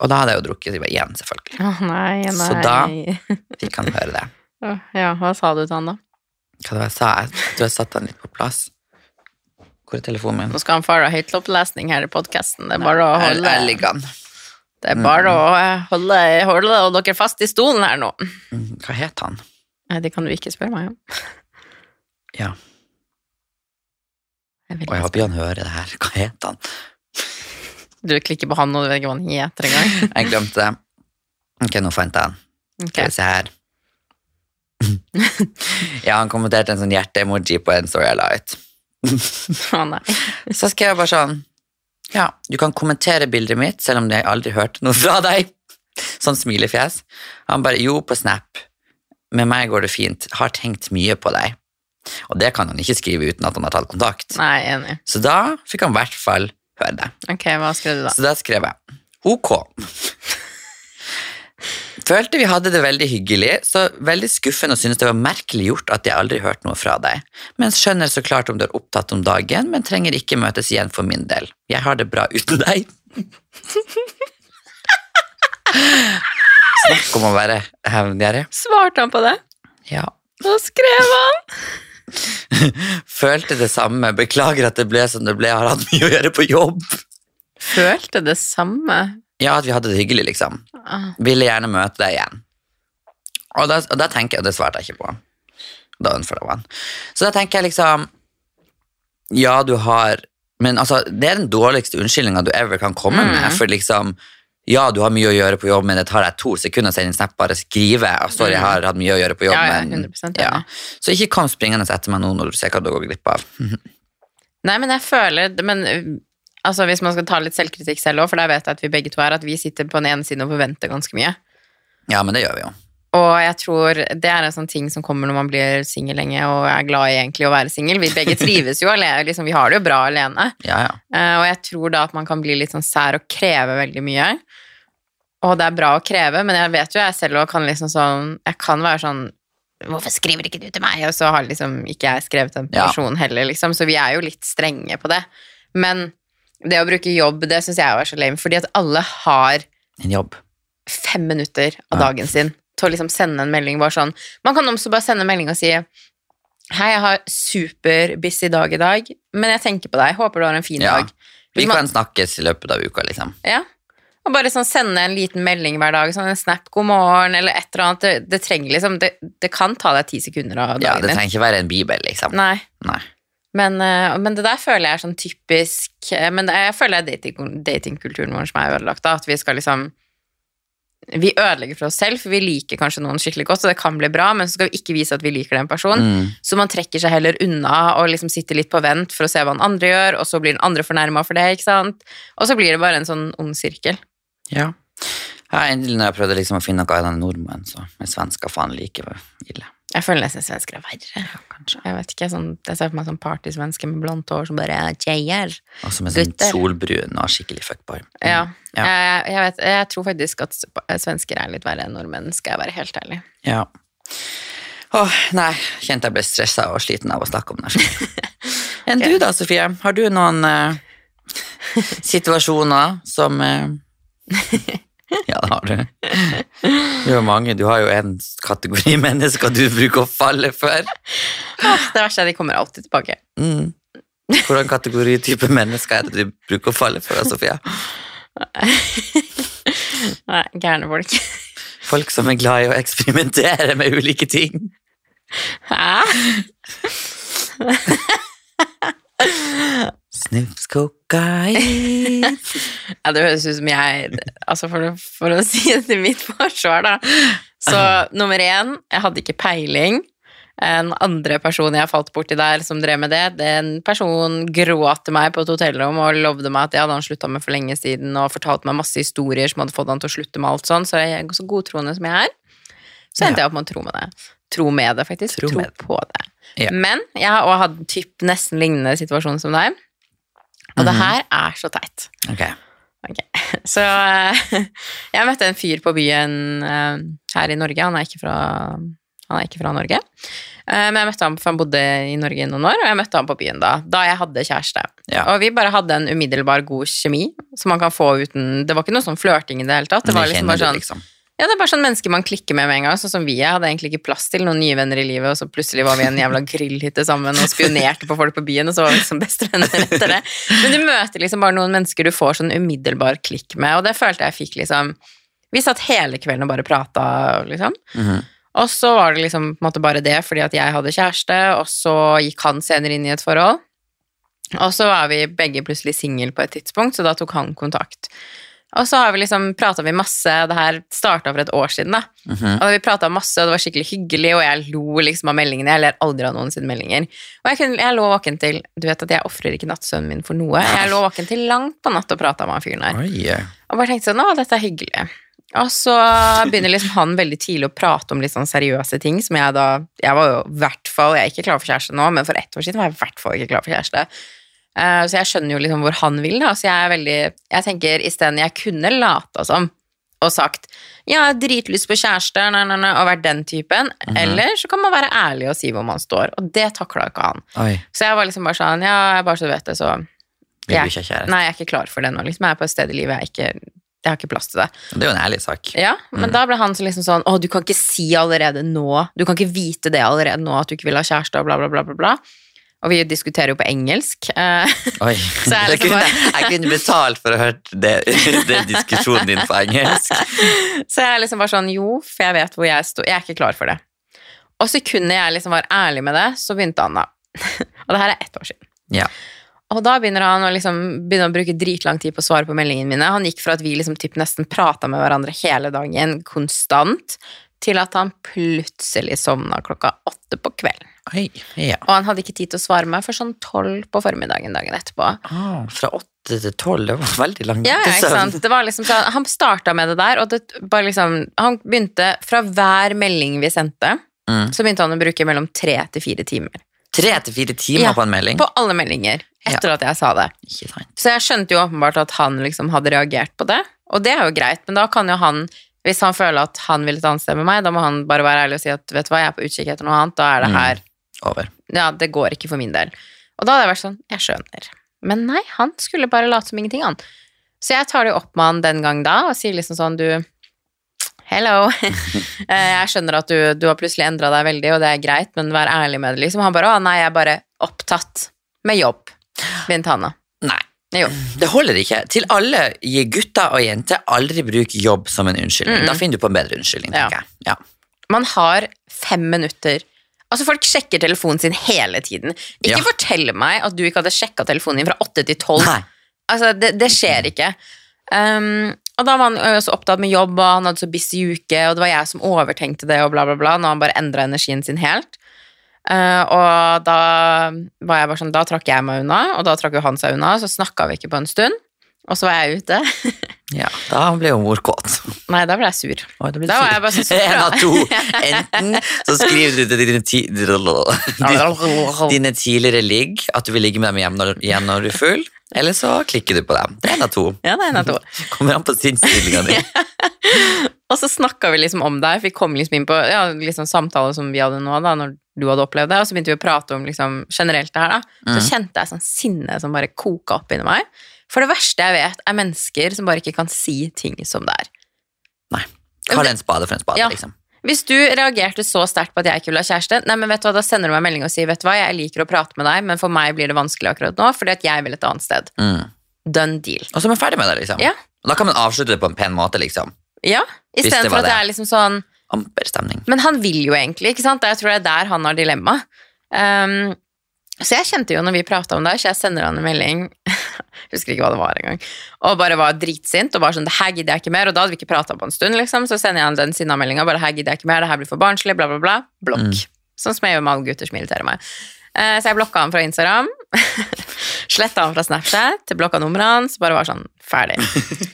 Og da hadde jeg jo drukket igjen, selvfølgelig. Å nei, nei. Så da- Fikk han høre det. (laughs) Ja, hva sa du til han da? Hva det var jeg sa? Jeg tror jeg satte han litt på plass. Hvor er telefonen min? Nå skal han fare høytlopplesning her i podkasten. Det er bare å holde jeg ligger han. Det er bare å eh, holde, holde dere fast i stolen her nå. Mm, Hva het han? Nei, det kan du ikke spørre meg om. Ja. Jeg Og jeg håper han hører det her. Hva het han? Du klikker på han, og du vet ikke hva han heter engang. (laughs) Jeg glemte det. Ok, nå fant jeg han. Ok. Skal vi se her. (laughs) ja, han kommenterte en sånn hjerte-emoji på en story jeg la ut. Å nei. (laughs) Så skrev jeg bare sånn Ja, du kan kommentere bildet mitt, selv om jeg aldri hørte noe fra deg. Sånn smilefjes. Han bare Jo, på Snap. Med meg går det fint. Har tenkt mye på deg. Og det kan han ikke skrive uten at han har tatt kontakt. Nei, enig. Så da fikk han i hvert fall høre det. Ok, hva skrev du da? Så da skrev jeg ok. Følte vi hadde det veldig hyggelig, så veldig skuffende og synes det var merkelig gjort at jeg aldri hørte noe fra deg. Men skjønner så klart om du er opptatt om dagen, men trenger ikke møtes igjen for min del. Jeg har det bra uten deg. Snakk om å være hevngjerrig. Svarte han på det? Ja. Hva skrev han? (laughs) Følte det samme. Beklager at det ble som det ble. jeg Har hatt mye å gjøre på jobb. Følte det samme. Ja, at vi hadde det hyggelig, liksom. Ah, Ville gjerne møte deg igjen. Og da, og da tenker jeg, og det svarte jeg ikke på. Da unfollow han. Så da tenker jeg liksom Ja, du har Men altså, det er den dårligste unnskyldninga du ever kan komme med. Mm. For liksom Ja, du har mye å gjøre på jobb, men det tar deg to sekunder å sende en snap, bare skrive. Sorry, jeg har hatt mye å gjøre på jobb, Mm. Ja, ja, men 100% enig. ja. Så ikke kom springende etter meg nå når du ser hva du går glipp av. (laughs) Nei, men jeg føler Men altså, hvis man skal ta litt selvkritikk selv òg, for der vet jeg at vi begge to er, at vi sitter på den ene siden og forventer ganske mye. Ja, men det gjør vi jo. Og jeg tror det er en sånn ting som kommer når man blir singel lenge og er glad i egentlig å være singel. Vi begge trives jo alene, liksom, vi har det jo bra alene. Ja, ja. Eh, og jeg tror da at man kan bli litt sånn sær og kreve veldig mye. Og det er bra å kreve, men jeg vet jo jeg selv kan liksom sånn Jeg kan være sånn Hvorfor skriver ikke du til meg? Og så har liksom ikke jeg skrevet en Ja. person heller, liksom. Så vi er jo litt strenge på det. Men det å bruke jobb, det syns jeg er så lame, fordi at alle har En jobb. fem minutter av Ja. dagen sin til å liksom sende en melding bare sånn Man kan også bare sende en melding og si Hei, jeg har superbusy dag i dag, men jeg tenker på deg. Håper du har en fin Ja. dag. Vi kan snakkes i løpet av uka, liksom. Ja. Og bare sånn sende en liten melding hver dag, sånn en snap 'god morgen' eller et eller annet. Det, det trenger liksom det, det kan ta deg ti sekunder av dagen. Ja, Det trenger ikke være en bibel, liksom. Nei. Nei. Men, eh, men det der føler jeg er sånn typisk eh, Men jeg føler det er dating, datingkulturen vår som er ødelagt. Da, at vi skal liksom Vi ødelegger for oss selv, for vi liker kanskje noen skikkelig godt, og det kan bli bra, men så skal vi ikke vise at vi liker den personen. Mm. Så man trekker seg heller unna og liksom sitter litt på vent for å se hva den andre gjør, og så blir den andre fornærma for det, ikke sant? Og så blir det bare en sånn ond sirkel. Ja. ja. Endelig når jeg prøvde liksom å finne noe av den nordmenn, så er svensker faen like ille. Jeg føler nesten svensker er verre. Kanskje. Jeg vet ikke, sånn, jeg ser for meg sånn partysvenske med blondt hår som bare tjejer. Og som er sånn Gutter. solbrun og skikkelig fuckboy. Ja. Ja. Jeg, jeg, vet, jeg tror faktisk at svensker er litt verre enn nordmenn, skal jeg være helt ærlig. Ja. Åh, nei, kjente jeg ble stressa og sliten av å snakke om det. (laughs) enn okay. du da, Sofie? Har du noen uh, (laughs) situasjoner som eh, det (laughs) har du. Du har mange. Du har jo en kategori (laughs) mennesker du bruker å falle for. Det verste er at de kommer alltid tilbake. Mm. Hvordan kategori type mennesker er det du bruker å falle for, Sofia? (laughs) Nei, gærne folk. Folk som er glad i å eksperimentere med ulike ting. Hæ? (laughs) Snufs kokain (laughs) Ja, det høres ut som jeg Altså, for, å- for å (laughs) si det til mitt forsvar, da. Så nummer én, jeg hadde ikke peiling. En andre person jeg falt borti der som drev med det, den personen gråt til meg på et hotellrom og lovde meg at det hadde han slutta med for lenge siden, og fortalte meg masse historier som hadde fått han til å slutte med alt sånn, så jeg er så godtroende som jeg er, så endte jeg opp med å tro med det. Tro med det, faktisk. Tro Tro, med på det. Ja. Men jeg har også hatt typ nesten lignende situasjon som deg, og det Mhm. her er så teit. Ok. Okay. (laughs) Så eh, jeg møtte en fyr på byen eh, her i Norge. Han er ikke fra, han er ikke fra Norge. Eh, Men jeg møtte ham, for han bodde i Norge i noen år, og jeg møtte ham på byen da, da jeg hadde kjæreste. Ja. Og vi bare hadde en umiddelbar god kjemi, som man kan få uten Det var ikke noe sånn flørting i det hele tatt. Det var liksom bare sånn liksom. Ja, det er bare sånn mennesker man klikker med med en gang, sånn som vi er. Hadde egentlig ikke plass til noen nye venner i livet, og så plutselig var vi i en jævla grillhytte sammen og spionerte på folk på byen, og så var vi liksom bestevenner etter det. Men du møter liksom bare noen mennesker du får sånn umiddelbar klikk med, og det følte jeg fikk liksom Vi satt hele kvelden og bare prata, liksom. Mhm. Og så var det liksom på en måte bare det, fordi at jeg hadde kjæreste, og så gikk han senere inn i et forhold. Og så var vi begge plutselig single på et tidspunkt, så da tok han kontakt. Og så har vi liksom prata vi masse, det her starta for et år siden, da. Mhm. Og vi prata masse, og det var skikkelig hyggelig, og jeg lo liksom av meldingene. Jeg ler aldri av noen sine meldinger. Og jeg, kunne, jeg lå våken til Du vet at jeg ofrer ikke nattsøvnen min for noe. Jeg lå våken til langt på natt og prata med han fyren her. Oi. Og bare tenkte sånn, å, dette er hyggelig. Og så begynner liksom han veldig tidlig å prate om litt sånn seriøse ting, som jeg da Jeg var jo i hvert fall Jeg er ikke klar for kjæreste nå, men for ett år siden var jeg i hvert fall ikke klar for kjæreste. Eh, så jeg skjønner jo liksom hvor han vil, da. Så jeg er veldig Jeg tenker isteden jeg kunne lata som og sagt ja, dritlyst på kjæreste, nei, nei, nei, og vært den typen. Eller så kan man være ærlig og si hvor man står, og det takla ikke han. Oi. Så jeg var liksom bare sånn, ja, jeg bare så du vet det, så Jeg-? Nei, jeg er ikke klar for det nå, liksom. Jeg er på et sted i livet jeg ikke Jeg har ikke plass til det. Det er jo en ærlig sak. Ja, men da ble han så liksom sånn Å, du kan ikke si allerede nå Du kan ikke vite det allerede nå at du ikke vil ha kjæreste, og bla, bla, bla, bla, bla. Og vi diskuterer jo på engelsk. eh, (laughs) Oi. Så jeg liksom bare- jeg kunne betalt for å høre det diskusjonen din på engelsk. (laughs) Så jeg liksom var sånn Jo, for jeg vet hvor jeg sto. Jeg er ikke klar for det. Og sekundet jeg liksom var ærlig med det, så begynte han, da. (laughs) Og det her er ett år siden. Ja. Og da begynner han å, liksom, begynner å bruke dritlang tid på å svare på meldingene mine. Han gikk fra at vi liksom typ nesten prata med hverandre hele dagen, konstant, til at han plutselig sovna klokka åtte på kvelden. Oi. Ja. Og han hadde ikke tid til å svare meg før sånn tolv på formiddagen dagen etterpå. Ah, fra åtte til tolv, det var veldig lang Ja, ja, ikke sant? Det var liksom han starta med det der, og det bare liksom Han begynte fra hver melding vi sendte, Mm. så begynte han å bruke mellom tre til fire timer. Tre til fire timer Ja, på en melding? På alle meldinger. Etter at jeg sa det. Ikke sant. Så jeg skjønte jo åpenbart at han liksom hadde reagert på det, og det er jo greit, men da kan jo han hvis han føler at han vil et annet sted med meg, da må han bare være ærlig og si at vet du hva, jeg er på utkikk etter noe annet, da er det Mm. her Over. Ja, det går ikke for min del. Og da hadde jeg vært sånn, jeg skjønner. Men nei, han skulle bare late som ingenting, han. Så jeg tar det opp med han den gang da, og sier liksom sånn, du Hello. (laughs) Eh, jeg skjønner at du, du har plutselig endra deg veldig, og det er greit, men vær ærlig med det, liksom. Han bare å nei, jeg er bare opptatt med jobb. Begynte han da. Nei. Jo. Det holder ikke. Til alle gi gutter og jenter aldri bruk jobb som en unnskyldning. Mm. Da finner du på en bedre unnskyldning, Ja. jeg. Ja. Man har fem minutter Altså, folk sjekker telefonen sin hele tiden. Ikke Ja. fortell meg at du ikke hadde sjekka telefonen din fra åtte til tolv. Nei. Altså, det, det skjer ikke. Um, og da var han også så opptatt med jobb, og han hadde så busy uke, og det var jeg som overtenkte det, og bla, bla, bla, Nå har han bare endra energien sin helt. Uh, og da var jeg bare sånn, da trakk jeg meg unna, og da trakk jo han seg unna, så snakka vi ikke på en stund. Og så var jeg ute. (laughs) Ja, da ble jo mor kåt. Nei, da ble jeg sur. Oi, da ble Da var jeg bare så så En av to. (laughs) Enten så skriver du til dine, ti, dine tidligere ligg at du vil ligge med dem igjen når, igjen når du er full, eller så klikker du på dem. Det er en av to. Ja, det er en av to. (laughs) Kommer an på sinnsstillinga di. (laughs) Og så snakka vi liksom om deg, for vi kom liksom inn på ja, liksom samtaler som vi hadde nå, da, når du hadde opplevd det, og så begynte vi å prate om liksom generelt det her, da. Så Mm. kjente jeg sånn sinne som bare koka opp inni meg. For det verste jeg vet, er mennesker som bare ikke kan si ting som det er. Nei. Kall en spade for en spade, Ja. liksom. Hvis du reagerte så sterkt på at jeg ikke ville ha kjæreste, nei, men vet du hva, da sender du meg melding og sier vet du hva, jeg liker å prate med deg, men for meg blir det vanskelig akkurat nå, fordi at jeg vil et annet sted. Mm. Done deal. Og så er man ferdig med det, liksom. Ja. Og da kan man avslutte det på en pen måte, liksom. Ja, istedenfor at det er liksom sånn Amper stemning. Men han vil jo egentlig, ikke sant? Jeg tror det er der han har dilemma. Um, så jeg kjente jo når vi prata om det, så jeg sender han en melding (laughs) Husker ikke hva det var engang. Og bare var dritsint og bare sånn 'Det her gidder jeg ikke mer.' Og da hadde vi ikke prata på en stund, liksom. Så sender jeg han den sinna meldinga bare 'Det her gidder jeg ikke mer, det her blir for barnslig', bla, bla, bla. Blokk. Mm. Sånn som jeg gjør med alle gutter som irriterer meg. Eh, så jeg blokka han fra Instagram. (laughs) Sletta han fra Snapchat, blokka nummeret hans, bare var sånn ferdig.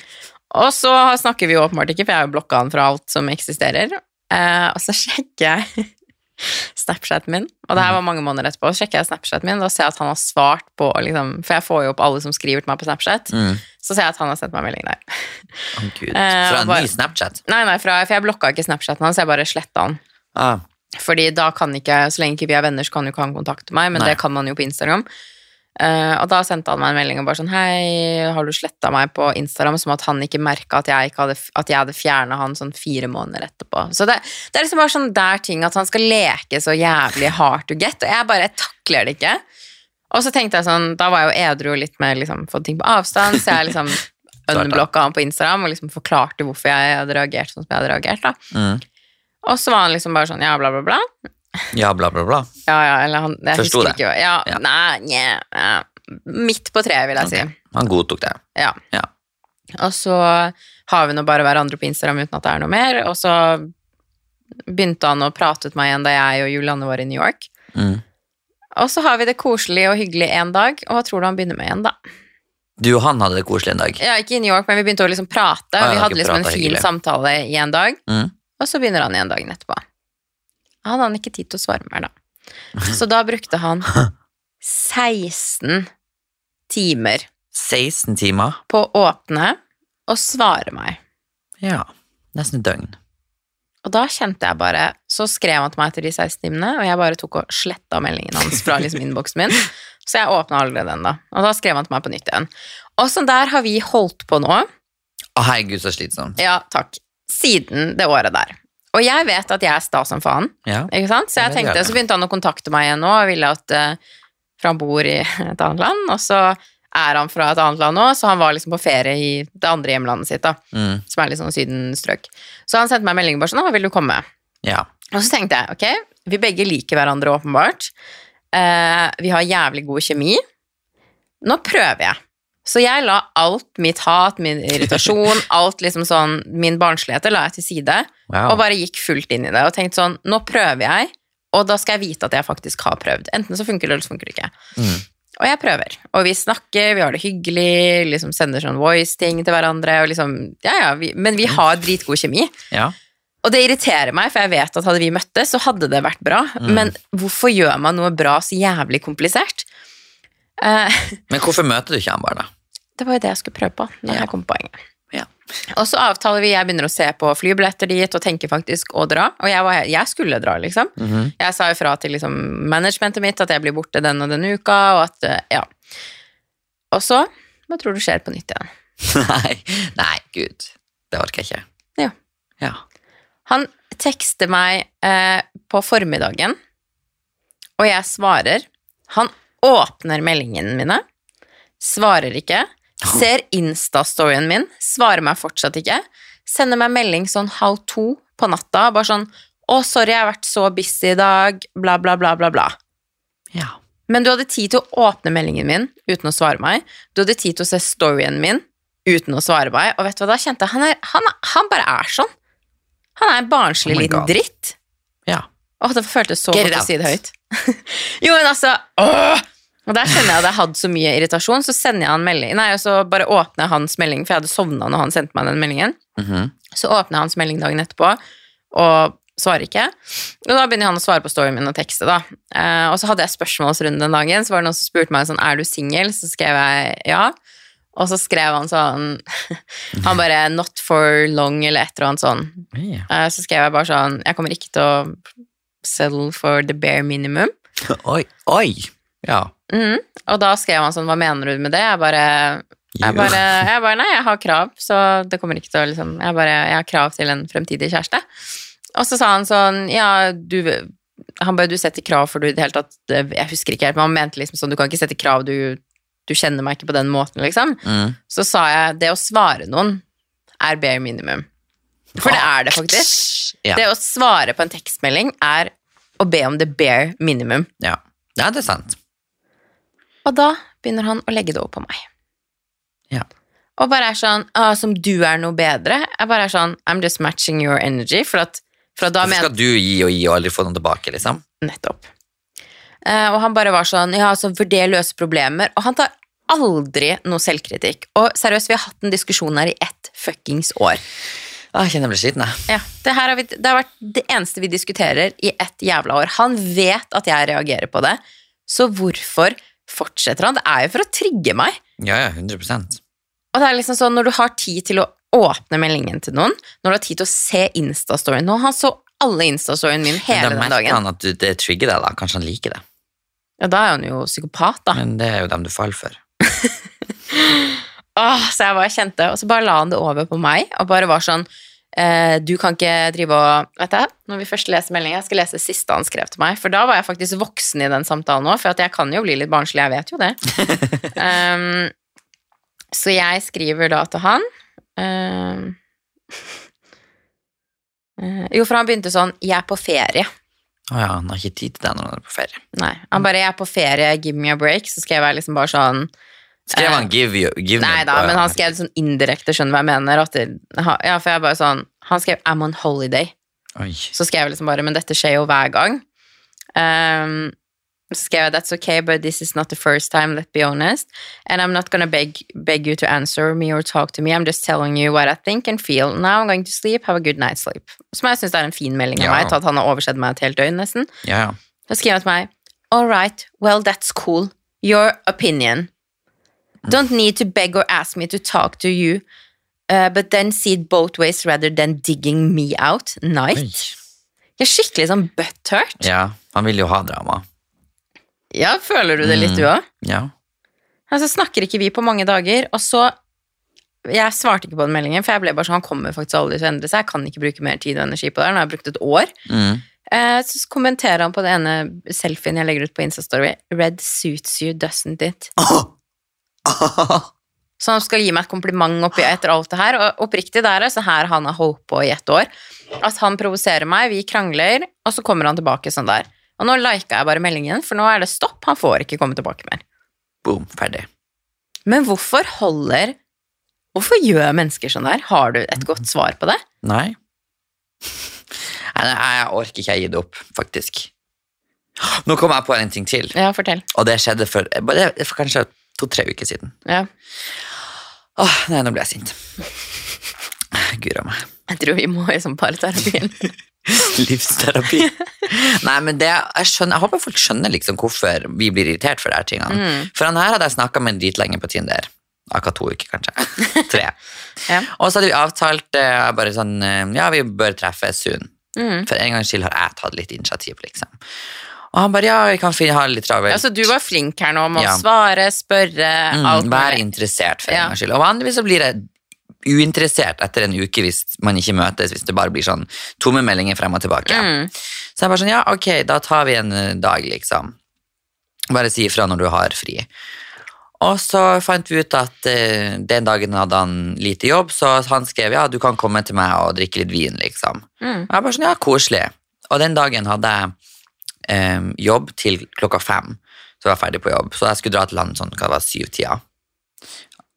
(laughs) Og så snakker vi jo åpenbart ikke, for jeg har jo blokka han fra alt som eksisterer. Eh, og så sjekker jeg Snapchaten min, og det her var mange måneder etterpå. Så sjekker jeg Snapchaten min, og ser jeg at han har svart på liksom, For jeg får jo opp alle som skriver til meg på Snapchat. Mm. Så ser jeg at han har sendt meg melding der. Oh, Gud. Eh, Fra en ny Snapchat. Nei, nei, fra, for jeg blokka ikke Snapchaten hans, jeg bare sletta han. Ah. Fordi da kan ikke, så lenge ikke vi er venner, så kan jo ikke han kontakte meg, men Nei. det kan man jo på Instagram. Eh, og da sendte han meg en melding og bare sånn Hei, har du sletta meg på Instagram? Som at han ikke merka at jeg, ikke hadde, at jeg hadde fjerna han sånn fire måneder etterpå. Så det, det er liksom bare sånn der ting at han skal leke så jævlig hard to get, og jeg bare takler det ikke. Og så tenkte jeg sånn, da var jeg jo edru og litt mer liksom fått ting på avstand, så jeg liksom (laughs) unblokka han på Instagram og liksom forklarte hvorfor jeg hadde reagert sånn som jeg hadde reagert. da. Mm. Og så var han liksom bare sånn ja, bla, bla, bla. Ja, bla, bla, bla. Ja, ja, eller han jeg Forsto det. Ikke, ja, Ja. Nei, nye. Midt på treet, vil jeg si. Han godtok det. Ja. Ja. Og så har vi nå bare hverandre på Instagram uten at det er noe mer, og så begynte han å prate ut meg igjen da jeg og Julianne var i New York. Mm. Og så har vi det koselig og hyggelig en dag, og hva tror du han begynner med igjen, da? Du og han hadde det koselig en dag. Ja, ikke i New York, men vi begynte å liksom prate, Ah, ja, vi hadde liksom en fin hyggelig. samtale i en dag, Mm. og så begynner han igjen dagen etterpå. Han hadde ikke tid til å svare mer, da. Så da brukte han 16 timer 16 timer. på å åpne og svare meg. Ja. Nesten et døgn. Og da kjente jeg bare Så skrev han til meg etter de 16 timene, og jeg bare tok og sletta meldingen hans fra liksom innboksen min. Så jeg åpna aldri den, da. Og da skrev han til meg på nytt igjen. Og sånn der har vi holdt på nå. Å, herregud, så slitsomt. Ja, takk. Siden det året der. Og jeg vet at jeg er sta som faen, Ja. ikke sant? Så jeg tenkte, så begynte han å kontakte meg igjen nå, og ville at uh, For han bor i et annet land, og så er han fra et annet land nå, så han var liksom på ferie i det andre hjemlandet sitt, da, Mm. som er litt sånn sydenstrøk. Så han sendte meg melding bare sånn vil du komme?' ja. Og så tenkte jeg, ok, vi begge liker hverandre åpenbart. Uh, vi har jævlig god kjemi. Nå prøver jeg. Så jeg la alt mitt hat, min irritasjon, (laughs) alt liksom sånn, min barnsligheter la jeg til side, Wow. og bare gikk fullt inn i det, og tenkte sånn, nå prøver jeg, og da skal jeg vite at jeg faktisk har prøvd. Enten så funker det, eller så funker det ikke. Mm. Og jeg prøver. Og vi snakker, vi har det hyggelig, liksom sender sånn voice-ting til hverandre, og liksom, ja ja, vi, men vi har dritgod kjemi. Ja. Og det irriterer meg, for jeg vet at hadde vi møttes, så hadde det vært bra. Mm. Men hvorfor gjør man noe bra så jævlig komplisert? Uh, Men hvorfor møter du ikke han bare, da? (laughs) det var jo det jeg skulle prøve på. når Ja. jeg kom på poenget. Og så avtaler vi, jeg begynner å se på flybilletter dit, og tenker faktisk å dra. Og jeg, var, jeg skulle dra, liksom. Mhm. Jeg sa ifra til liksom, managementet mitt at jeg blir borte den og den uka, og at eh, ja. Og så Hva tror du skjer på nytt igjen? (laughs) nei, nei, gud. Det orker jeg ikke. Ja. Ja. Han tekster meg eh, på formiddagen, og jeg svarer. Han åpner meldingene mine, svarer ikke. Ser Insta-storyen min, svarer meg fortsatt ikke. Sender meg melding sånn halv to på natta, bare sånn 'Å, sorry, jeg har vært så busy i dag', bla, bla, bla, bla, bla. ja. Men du hadde tid til å åpne meldingen min uten å svare meg. Du hadde tid til å se storyen min uten å svare meg. Og vet du hva da kjente jeg? Han, er, han, han bare er sånn. Han er en barnslig Oh liten dritt. Ja. Åh, det føltes så Get godt å si det høyt. (laughs) jo, men altså åh! Og der kjenner jeg at jeg hadde så mye irritasjon, så sender jeg han melding Nei, og så bare åpner jeg hans melding, for jeg hadde sovna når han sendte meg den meldingen. Mhm. Så åpner jeg hans melding dagen etterpå, og svarer ikke. Og da begynner han å svare på storyen min og tekste, da. Eh, og så hadde jeg spørsmålsrunde den dagen, så var det noen som spurte meg sånn, er du singel? Så skrev jeg ja. Og så skrev han sånn (laughs) Han bare 'not for long' eller et eller annet sånn. Eh, så skrev jeg bare sånn Jeg kommer ikke til å settle for the bare minimum. (laughs) Oi, oi! Ja. Mm. Og da skrev han sånn, hva mener du med det? Jeg bare, jeg bare, jeg bare Nei, jeg har krav, så det kommer ikke til å liksom Jeg bare, jeg har krav til en fremtidig kjæreste. Og så sa han sånn, ja, du Han bare, du setter krav for du i det hele tatt Jeg husker ikke helt, men han mente liksom sånn, du kan ikke sette krav, du, du kjenner meg ikke på den måten, liksom. Mm. Så sa jeg, det å svare noen er bare minimum. For det er det faktisk. Ja. Det å svare på en tekstmelding er å be om det bare minimum. Ja. ja, det er sant. Og da begynner han å legge det over på meg. Ja. Og bare er sånn ah, Som du er noe bedre. Jeg bare er sånn I'm just matching your energy. For at fra da Hvorfor men skal du gi og gi og aldri få noe tilbake, liksom? Nettopp. Uh, og han bare var sånn Ja, altså, vurder løse problemer. Og han tar aldri noe selvkritikk. Og seriøst, vi har hatt en diskusjon her i ett fuckings år. Ah, Jeg kjenner jeg blir sliten, jeg. Ja, det, har vi, det har vært det eneste vi diskuterer i ett jævla år. Han vet at jeg reagerer på det, så hvorfor fortsetter han? Det er jo for å trigge meg. Ja, ja, 100% Og det er liksom sånn, når du har tid til å åpne meldingen til noen, når du har tid til å se Insta-storyen Nå, Han så alle Insta-storyen min hele da den merker dagen. han at det trigger deg, da. Kanskje han liker det. Ja, da er han jo psykopat, da. Men det er jo dem du faller for. (laughs) Åh, så jeg bare kjente, og så bare la han det over på meg, og bare var sånn Du kan ikke drive og Vet du, når vi først leser meldingen, jeg skal lese siste han skrev til meg, for da var jeg faktisk voksen i den samtalen òg, for at jeg kan jo bli litt barnslig, jeg vet jo det. um, (laughs) så jeg skriver da til han um, eh, Jo, for han begynte sånn Jeg er på ferie. Å ja, han har ikke tid til det når han er på ferie. Nei, han bare 'Jeg er på ferie, give me a break', så skrev jeg liksom bare sånn Skrev Eh, han 'give you give Nei da, men han skrev sånn indirekte, skjønner du hva jeg mener? Det, ja, for jeg bare sånn Han skrev 'I'm on holiday', Oi. så skrev jeg liksom bare 'men dette skjer jo hver gang'. Um, så skrev jeg 'that's okay, but this is not the first time, let's be honest'. And I'm not gonna beg, beg you to answer me or talk to me, I'm just telling you what I think and feel. Now I'm going to sleep, have a good night's sleep. Som jeg syns er en fin melding av Ja. meg, til at han har oversett meg et helt døgn, nesten. Ja, ja. Så skrev han til meg All right, well that's cool. Your opinion. Don't need to beg or ask me to talk to you, uh, but then see it both ways rather than digging me out. Night. Jeg er skikkelig sånn butthurt. Ja, han vil jo ha drama. Ja, føler du det litt, Mm. du òg? Ja. Altså, snakker ikke vi på mange dager, og så Jeg svarte ikke på den meldingen, for jeg ble bare sånn Han kommer faktisk aldri til å endre seg, jeg kan ikke bruke mer tid og energi på det. Nå har jeg brukt et år. Mm. Eh, så kommenterer han på det ene selfien jeg legger ut på Instastory. Red suits you, doesn't it? (laughs) Så han skal gi meg et kompliment oppi etter alt det her. Og oppriktig, det er altså her han har holdt på i ett år. At han provoserer meg, vi krangler, og så kommer han tilbake sånn der. Og nå lika jeg bare meldingen, for nå er det stopp. Han får ikke komme tilbake mer. Boom, ferdig. Men hvorfor holder Hvorfor gjør mennesker sånn der? Har du et godt svar på det? Nei. Nei, jeg orker ikke, jeg gir det opp, faktisk. Nå kom jeg på en ting til, Ja, fortell. og det skjedde for, bare for kanskje to-tre uker siden. Ja. Åh, nei, nå ble jeg sint. Gura meg. Jeg tror vi må i sånn parterapi. (laughs) (laughs) Livsterapi. Nei, men det, jeg, skjønner, jeg håper folk skjønner liksom hvorfor vi blir irritert for de her tingene. Mm. For han her hadde jeg snakka med dritlenge på Tinder. Akkurat to uker, kanskje. (laughs) Tre. Ja. Og så hadde vi avtalt eh, bare sånn eh, Ja, vi bør treffes soon. Mm. For en gangs skyld har jeg tatt litt initiativ, liksom. Og han bare ja, vi kan finne, ha det litt travelt. Altså, du var flink her nå med Ja. å svare, spørre, Mm, alt Vær interessert for en Ja. gangs skyld. Og vanligvis så blir jeg uinteressert etter en uke hvis man ikke møtes, hvis det bare blir sånn tomme meldinger frem og tilbake. Mm. Så jeg bare sånn, ja, ok, da tar vi en eh, dag, liksom. Bare si ifra når du har fri. Og så fant vi ut at eh, den dagen hadde han lite jobb, så han skrev ja, du kan komme til meg og drikke litt vin, liksom. Mm. Og jeg bare sånn, ja, koselig. Og den dagen hadde jeg eh, jobb til klokka fem, så jeg var ferdig på jobb. Så jeg skulle dra til land sånn, hva det var, syv-tida.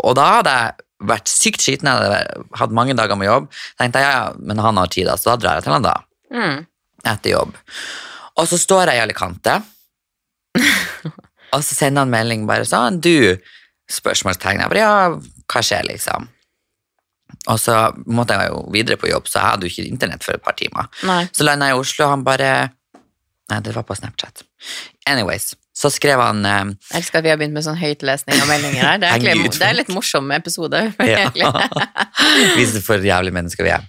Og da hadde jeg vært sykt skiten, jeg hadde hatt mange dager med jobb. tenkte jeg, ja, men han har tid da, så da drar jeg til han da Mm. etter jobb. Og så står jeg i Alicante, (laughs) Og så sender han melding bare sånn, du, spørsmålstegn. Jeg bare, ja, hva skjer liksom? Og så måtte jeg jo videre på jobb, så jeg hadde jo ikke internett for et par timer. Nei. Så landet jeg i Oslo, og han bare Nei, det var på Snapchat. Anyways, så skrev han eh, Jeg elsker at vi har begynt med sånn høytlesning av meldinger her. Det er, egentlig, det er litt morsom episode. (laughs) Egentlig. (laughs) Viser for jævlige mennesker vi er.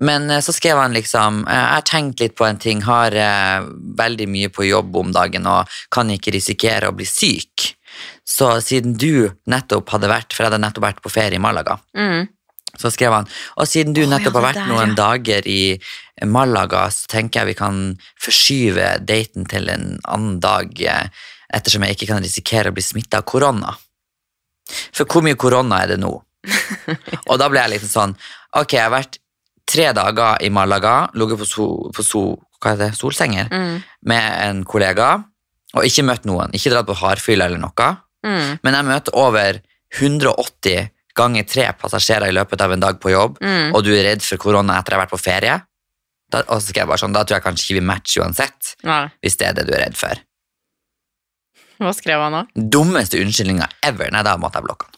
Men eh, så skrev han liksom eh, Jeg har tenkt litt på en ting, har eh, veldig mye på jobb om dagen og kan ikke risikere å bli syk. Så siden du nettopp hadde vært, for jeg hadde nettopp vært på ferie i Malaga, Mm. Så skrev han Og siden du nettopp har vært noen dager i Malaga, så tenker jeg vi kan forskyve daten til en annen dag, eh, ettersom jeg ikke kan risikere å bli smitta av korona. For hvor mye korona er det nå? Og da ble jeg litt sånn Ok, jeg har vært tre dager i Malaga, ligget på, so, på so, hva det, solsenger Mm. med en kollega, og ikke møtt noen. Ikke dratt på hardfylla eller noe. Mm. Men jeg møter over 180 ganger tre passasjerer i løpet av en dag på jobb, Mm. og du er redd for korona etter å ha vært på ferie. Da, og så skrev jeg bare sånn, da tror jeg kanskje ikke vi matcher uansett, Nei. hvis det er det du er redd for. Hva skrev han da? Dummeste unnskyldninga ever. Nei, da måtte jeg blokke han.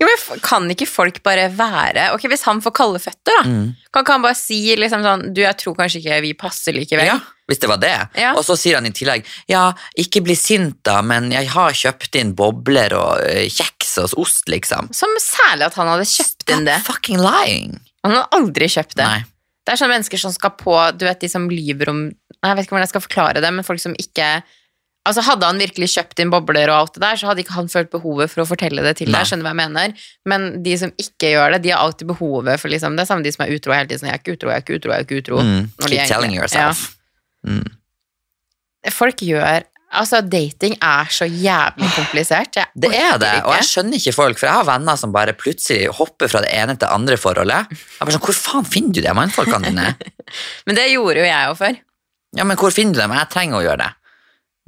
Jo, men f- Kan ikke folk bare være Ok, Hvis han får kalde føtter, da, Mm. kan ikke han bare si liksom sånn Du, jeg tror kanskje ikke vi passer likevel. Ja, hvis det var det. Ja. Og så sier han i tillegg, ja, ikke bli sint da, men jeg har kjøpt inn bobler og eh, kjeks og ost, liksom. Som særlig at han hadde kjøpt inn det. Stop fucking lying. Han hadde aldri kjøpt det. Nei. Det er sånne mennesker som skal på Du vet de som lyver om Jeg vet ikke hvordan jeg skal forklare det, men folk som ikke Altså Hadde han virkelig kjøpt inn bobler og alt det der, så hadde ikke han følt behovet for å fortelle det til deg. Skjønner hva jeg mener? Men de som ikke gjør det, de har alltid behovet for liksom Det er samme de som er utro hele tiden. Sånn, jeg er ikke utro, jeg er ikke utro, jeg er ikke utro. Mm. Keep egentlig- telling yourself. Mm. Folk gjør Altså, dating er så jævlig komplisert. Jeg Det er det, ikke. og jeg skjønner ikke folk, for jeg har venner som bare plutselig hopper fra det ene til det andre forholdet. Jeg bare sånn, Hvor faen finner du de mannfolkene dine? (laughs) Men det gjorde jo jeg jo før. Ja, men hvor finner du dem? Jeg trenger å gjøre det.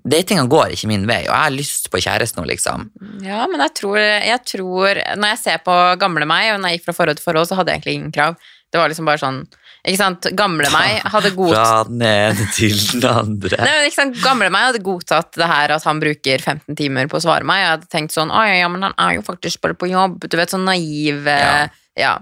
Datinga går ikke min vei, og jeg har lyst på kjæreste nå, liksom. Ja, men jeg tror, jeg tror Når jeg ser på gamle meg, og når jeg gikk fra forhold til forhold, så hadde jeg egentlig ingen krav. Det var liksom bare sånn Ikke sant, gamle meg hadde (laughs) godtatt Fra den ene til den andre. Nei, men ikke sant, Gamle meg hadde godtatt det her at han bruker 15 timer på å svare meg. Jeg hadde tenkt sånn Oi, ja, men han er jo faktisk bare på jobb. Du vet, sånn naiv ja. ja.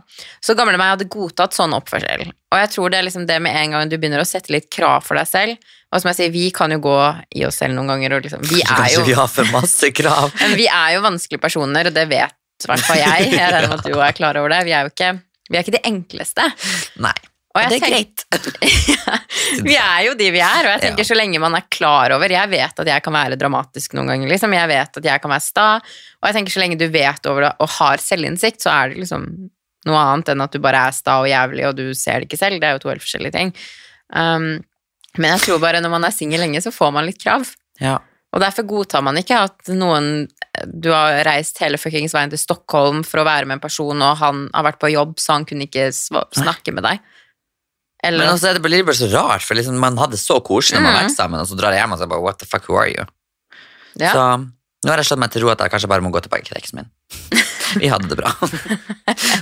Så gamle meg hadde godtatt sånn oppførsel. Og jeg tror det er liksom det med en gang du begynner å sette litt krav for deg selv Og som jeg sier, vi kan jo gå i oss selv noen ganger, og liksom Vi er jo vi har for masse krav. (laughs) Men vi er jo vanskelige personer, og det vet i hvert fall jeg. Jeg regner med at du er klar over det. Vi er jo ikke, vi er ikke de enkleste. Nei. Og det er greit. (laughs) Vi er jo de vi er, og jeg tenker Ja. så lenge man er klar over Jeg vet at jeg kan være dramatisk noen ganger, liksom. Jeg vet at jeg kan være sta. Og jeg tenker så lenge du vet over det og har selvinnsikt, så er det liksom noe annet enn at du bare er sta og jævlig, og du ser det ikke selv. Det er jo to helt forskjellige ting. Um, men jeg tror bare når man er singel lenge, så får man litt krav. Ja. Og derfor godtar man ikke at noen Du har reist hele fuckings veien til Stockholm for å være med en person, og han har vært på jobb, så han kunne ikke snakke med deg. Eller Men også er det blir bare så rart, for liksom, man hadde så koselig når man Mm. vært sammen, og så drar jeg hjem og så bare, what the fuck, who are you? ja. Så nå har jeg slått meg til ro at jeg kanskje bare må gå tilbake til eksen min. (laughs) Vi hadde det bra.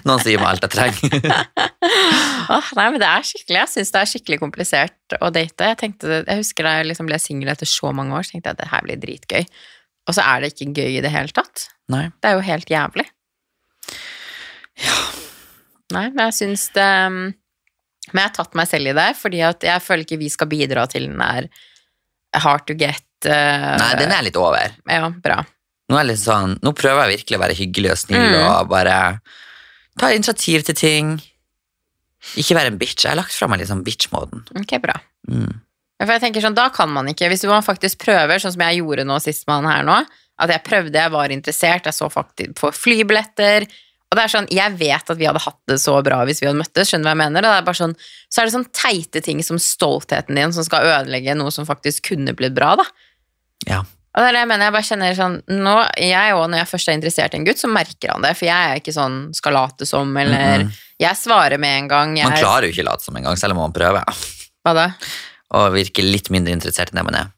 Noen sier meg alt jeg trenger. oh, nei, men det er skikkelig Jeg syns det er skikkelig komplisert å date. Jeg, tenkte, jeg husker da jeg liksom ble singel etter så mange år, så tenkte jeg at det her blir dritgøy. Og så er det ikke gøy i det hele tatt. Nei. Det er jo helt jævlig. Nei, men jeg syns det Men jeg har tatt meg selv i det, fordi at jeg føler ikke vi skal bidra til den der hard to get Uh, Nei, den er litt over. Ja, bra. Nå, sånn, nå prøver jeg virkelig å være hyggelig og snill Mm. og bare ta initiativ til ting. Ikke være en bitch. Jeg har lagt fra meg litt sånn bitch-moden. Ok, bra. Mm. For jeg tenker sånn, Da kan man ikke, hvis man faktisk prøver, sånn som jeg gjorde nå sist med han her nå, at jeg prøvde, jeg var interessert, jeg så faktisk på flybilletter, og det er sånn, jeg vet at vi hadde hatt det så bra hvis vi hadde møttes, skjønner du hva jeg mener? Det er bare sånn, så er det sånn teite ting som stoltheten din som skal ødelegge noe som faktisk kunne blitt bra, da. Ja. Og det er det jeg mener, jeg bare kjenner sånn, nå, jeg også, når jeg først er interessert i en gutt, så merker han det, for jeg er ikke sånn skal late som, eller Mhm. jeg svarer med en gang. Man klarer jo ikke late som engang, selv om man prøver. Hva da? Og virke litt mindre interessert enn det man er.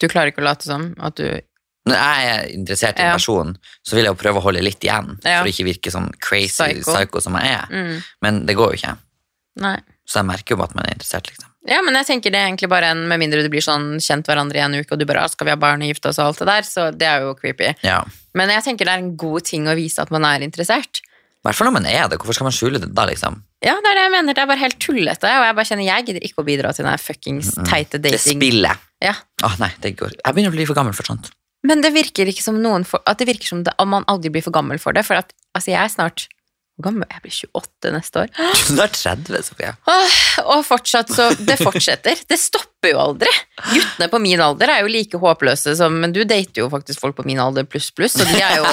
Du klarer ikke å late som at du Når jeg er interessert i en Ja. person, så vil jeg jo prøve å holde litt igjen, Ja. for å ikke virke sånn crazy Psycho. psycho, som jeg er. mm, Men det går jo ikke. Nei. Så jeg merker jo at man er interessert, liksom. Ja, men jeg tenker det er egentlig bare en Med mindre du blir sånn kjent hverandre i en uke, og du bare «Ah, 'skal vi ha barn og gifte oss' og alt det der, så det er jo creepy. Ja. Men jeg tenker det er en god ting å vise at man er interessert. I hvert fall når man er det. Hvorfor skal man skjule det da, liksom? Ja, det er det jeg mener. Det er bare helt tullete, og jeg bare kjenner jeg gidder ikke å bidra til den fuckings teite Det dating. spillet. Ja. Åh, nei, det går. Jeg begynner å bli for gammel for sånt. Men det virker ikke som noen for, at det virker som det, om man aldri blir for gammel for det. For at, altså jeg er snart gammel? Jeg blir 28 neste år. (gasps) Du er 30, Sofie. Og fortsatt så Det fortsetter. Det stopper jo aldri. Guttene på min alder er jo like håpløse som Men du dater jo faktisk folk på min alder pluss pluss, og de er jo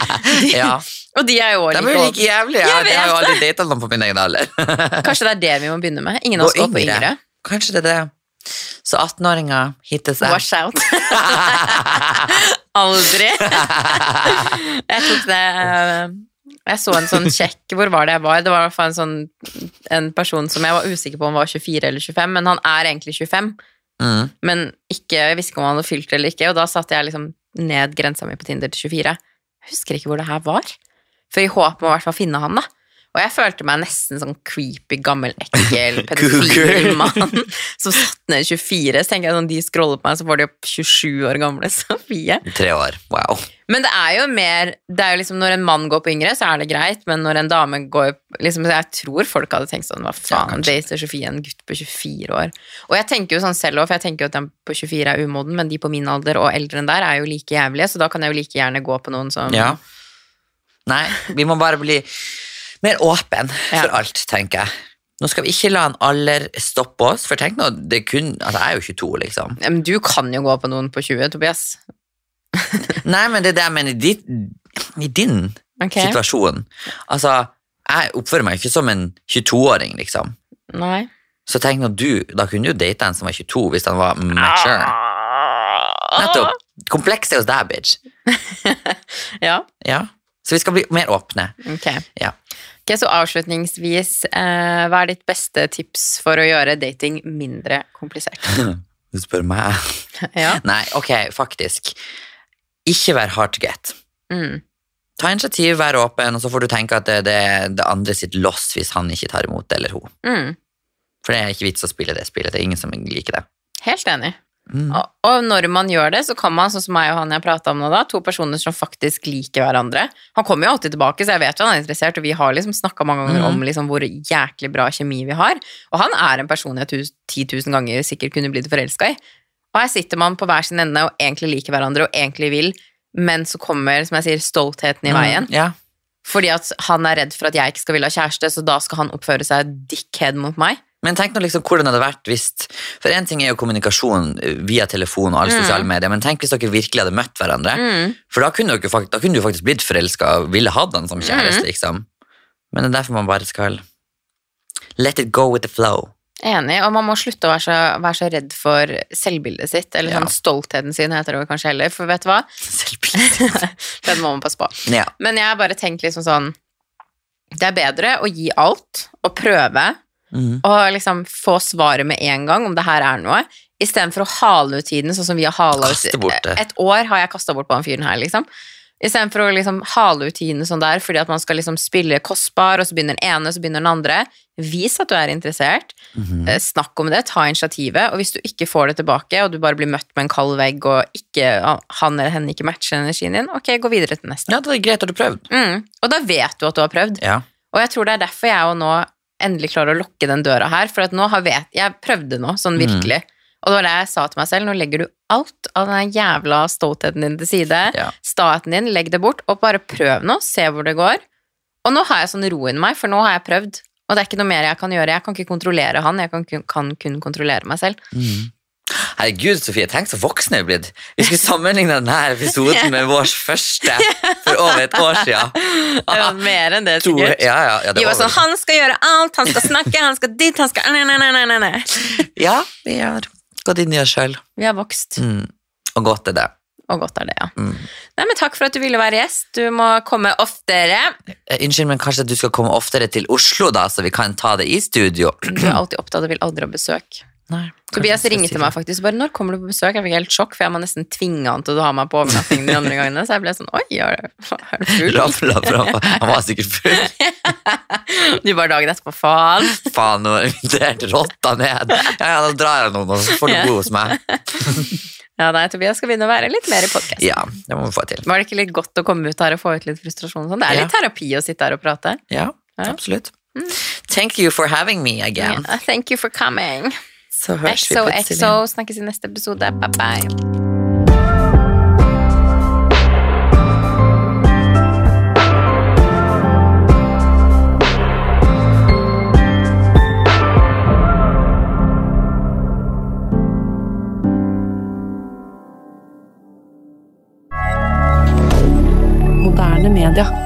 (laughs) Ja. Og de er jo De like er jo like jævlige. Ja, Jeg, har jo aldri data noen på min egen alder. (laughs) Kanskje det er det vi må begynne med? Ingen av oss går på yngre. yngre. Kanskje det er det. Så 18-åringer hittes jeg. Wash out. (laughs) Aldri. Jeg tok det eh, Jeg så en sånn sjekk Hvor var det jeg var? Det var i hvert fall en sånn En person som jeg var usikker på om var 24 eller 25, men han er egentlig 25. Mm. Men ikke, jeg visste ikke om han hadde fylt eller ikke, og da satte jeg liksom ned grensa mi på Tinder til 24. Jeg husker ikke hvor det her var. For i håp om å i hvert fall finne han, da. Og jeg følte meg nesten sånn creepy, gammel, (laughs) ekkel pedofilmann mann som satt ned 24. Så tenker jeg sånn, de scroller på meg, så får de opp 27 år gamle (laughs) Sofie. Tre år. Wow. Men det er jo mer det er jo liksom Når en mann går på yngre, så er det greit, men når en dame går liksom, Jeg tror folk hadde tenkt sånn Hva faen, ja, dater Sofie en gutt på 24 år? Og jeg tenker jo sånn selv også, for jeg tenker jo at den på 24 er umoden, men de på min alder og eldre enn der er jo like jævlige, så da kan jeg jo like gjerne gå på noen som Ja. Nei, vi må bare bli mer åpen for Ja. alt, tenker jeg. Nå skal vi ikke la en alder stoppe oss, for tenk nå, det er kun Altså, jeg er jo 22, liksom. Men du kan jo gå på noen på 20, Tobias. (laughs) Nei, men det er det jeg mener i, ditt, i din okay. situasjon. Altså, jeg oppfører meg ikke som en 22-åring, liksom. Nei. Så tenk nå du, da kunne du date en som var 22 hvis han var mature. Nettopp. Komplekset hos deg, bitch. (laughs) Ja, Ja. Så vi skal bli mer åpne. ok. Ja. Ok, Så avslutningsvis, eh, hva er ditt beste tips for å gjøre dating mindre komplisert? (laughs) Du spør meg. (laughs) Ja. Nei, ok, faktisk. Ikke vær hard to get. Mm. Ta initiativ, vær åpen, og så får du tenke at det, det det andre sitt loss hvis han ikke tar imot det, eller hun. Mm. For det er ikke vits å spille det spillet. Det er ingen som liker det. Helt enig. Mm. Og, og når man gjør det, så kan man, sånn som meg og han jeg prata om nå, da, to personer som faktisk liker hverandre. Han kommer jo alltid tilbake, så jeg vet jo han er interessert, og vi har liksom snakka mange ganger om liksom hvor jæklig bra kjemi vi har. Og han er en person jeg tus- 10 000 ganger sikkert kunne blitt forelska i. Og her sitter man på hver sin ende og egentlig liker hverandre og egentlig vil, men så kommer, som jeg sier, stoltheten i veien. Mm, yeah. Fordi at han er redd for at jeg ikke skal ville ha kjæreste, så da skal han oppføre seg dickhead mot meg. Men tenk nå liksom hvordan det hadde vært hvis For én ting er jo kommunikasjon eh, via telefon og alle sosiale medier, men tenk hvis dere virkelig hadde møtt hverandre. Mm. For da kunne, dere, da kunne du faktisk blitt forelska og ville hatt han som kjæreste, Mm. liksom. Men det er derfor man bare skal let it go with the flow. Enig, og man må slutte å være så, være så redd for selvbildet sitt, eller Ja. sånn stoltheten sin, heter det kanskje heller, for vet du hva? (laughs) Selvbildet? (laughs) Den må man passe på. ja. Men jeg har bare tenkt liksom sånn, det er bedre å gi alt, og prøve, Mhm. og liksom få svaret med en gang om det her er noe, i stedet for å hale ut tiden, sånn som vi har hala ut. Et år har jeg kastet bort på han fyren her, liksom. I stedet for å liksom hale ut tiden sånn der, fordi at man skal liksom spille kostbar, og så begynner den ene, så begynner den andre. Vis at du er interessert. Mm -hmm. Snakk om det, ta initiativet, og hvis du ikke får det tilbake, og du bare blir møtt med en kald vegg, og ikke, han eller henne ikke matcher energien din, ok, gå videre til neste. ja, det er greit at du prøvd. Mm. Og da vet du at du har prøvd. Ja. Og jeg tror det er derfor jeg jo nå endelig klarer å lukke den døra her, for at nå har vet, jeg prøvde nå, sånn virkelig. Og det var det jeg sa til meg selv, nå legger du alt av den jævla stoltheten din til side, Ja. staten din, legg det bort, og bare prøv nå, se hvor det går. Og nå har jeg sånn ro inni meg, for nå har jeg prøvd. Og det er ikke noe mer jeg kan gjøre. Jeg kan ikke kontrollere han, jeg kan, kun- kan kun kontrollere meg selv. Herregud, Sofie, tenk så voksen jeg er blitt. Vi skulle sammenligne denne episoden med vår første for over et år siden. Det var mer enn det, sikkert. ja, ja, ja, det var sånn, han skal gjøre alt, han skal snakke, han skal dit, han skal Nei, nei, nei, nei, nei, nei. ja, vi har gått inn i oss sjøl. Vi har vokst, Mm. Og godt er det. og godt er det, ja. Mm. Nei, men takk for at du ville være gjest. Du må komme oftere. Eh, Unnskyld, men kanskje du skal komme oftere til Oslo, da, så vi kan ta det i studio? Du er alltid opptatt og vil aldri ha besøk. Nei. Tobias ringte meg faktisk bare 'Når kommer du på besøk?' Jeg fikk helt sjokk, for jeg må nesten tvinge han til å ha meg på overnatting de andre gangene. Så jeg ble sånn 'Oi, er du er full?' Han var sikkert full. (laughs) Du bare dagen etterpå, faen. Faen, nå har jeg invitert rotta ned. Ja, ja, da drar jeg noen, og så får du bo hos meg. (laughs) Ja, nei, Tobias skal begynne å være litt mer i podkast. Ja, det må vi få til. Var det ikke litt godt å komme ut her og få ut litt frustrasjon? Sånn? Det er Ja. litt terapi å sitte her og prate. Ja, Ja. absolutt. Thank you for having me again. Yeah, thank you for coming. Så høres vi plutselig. XO. Snakkes i neste episode. Bye, bye. Moderne media.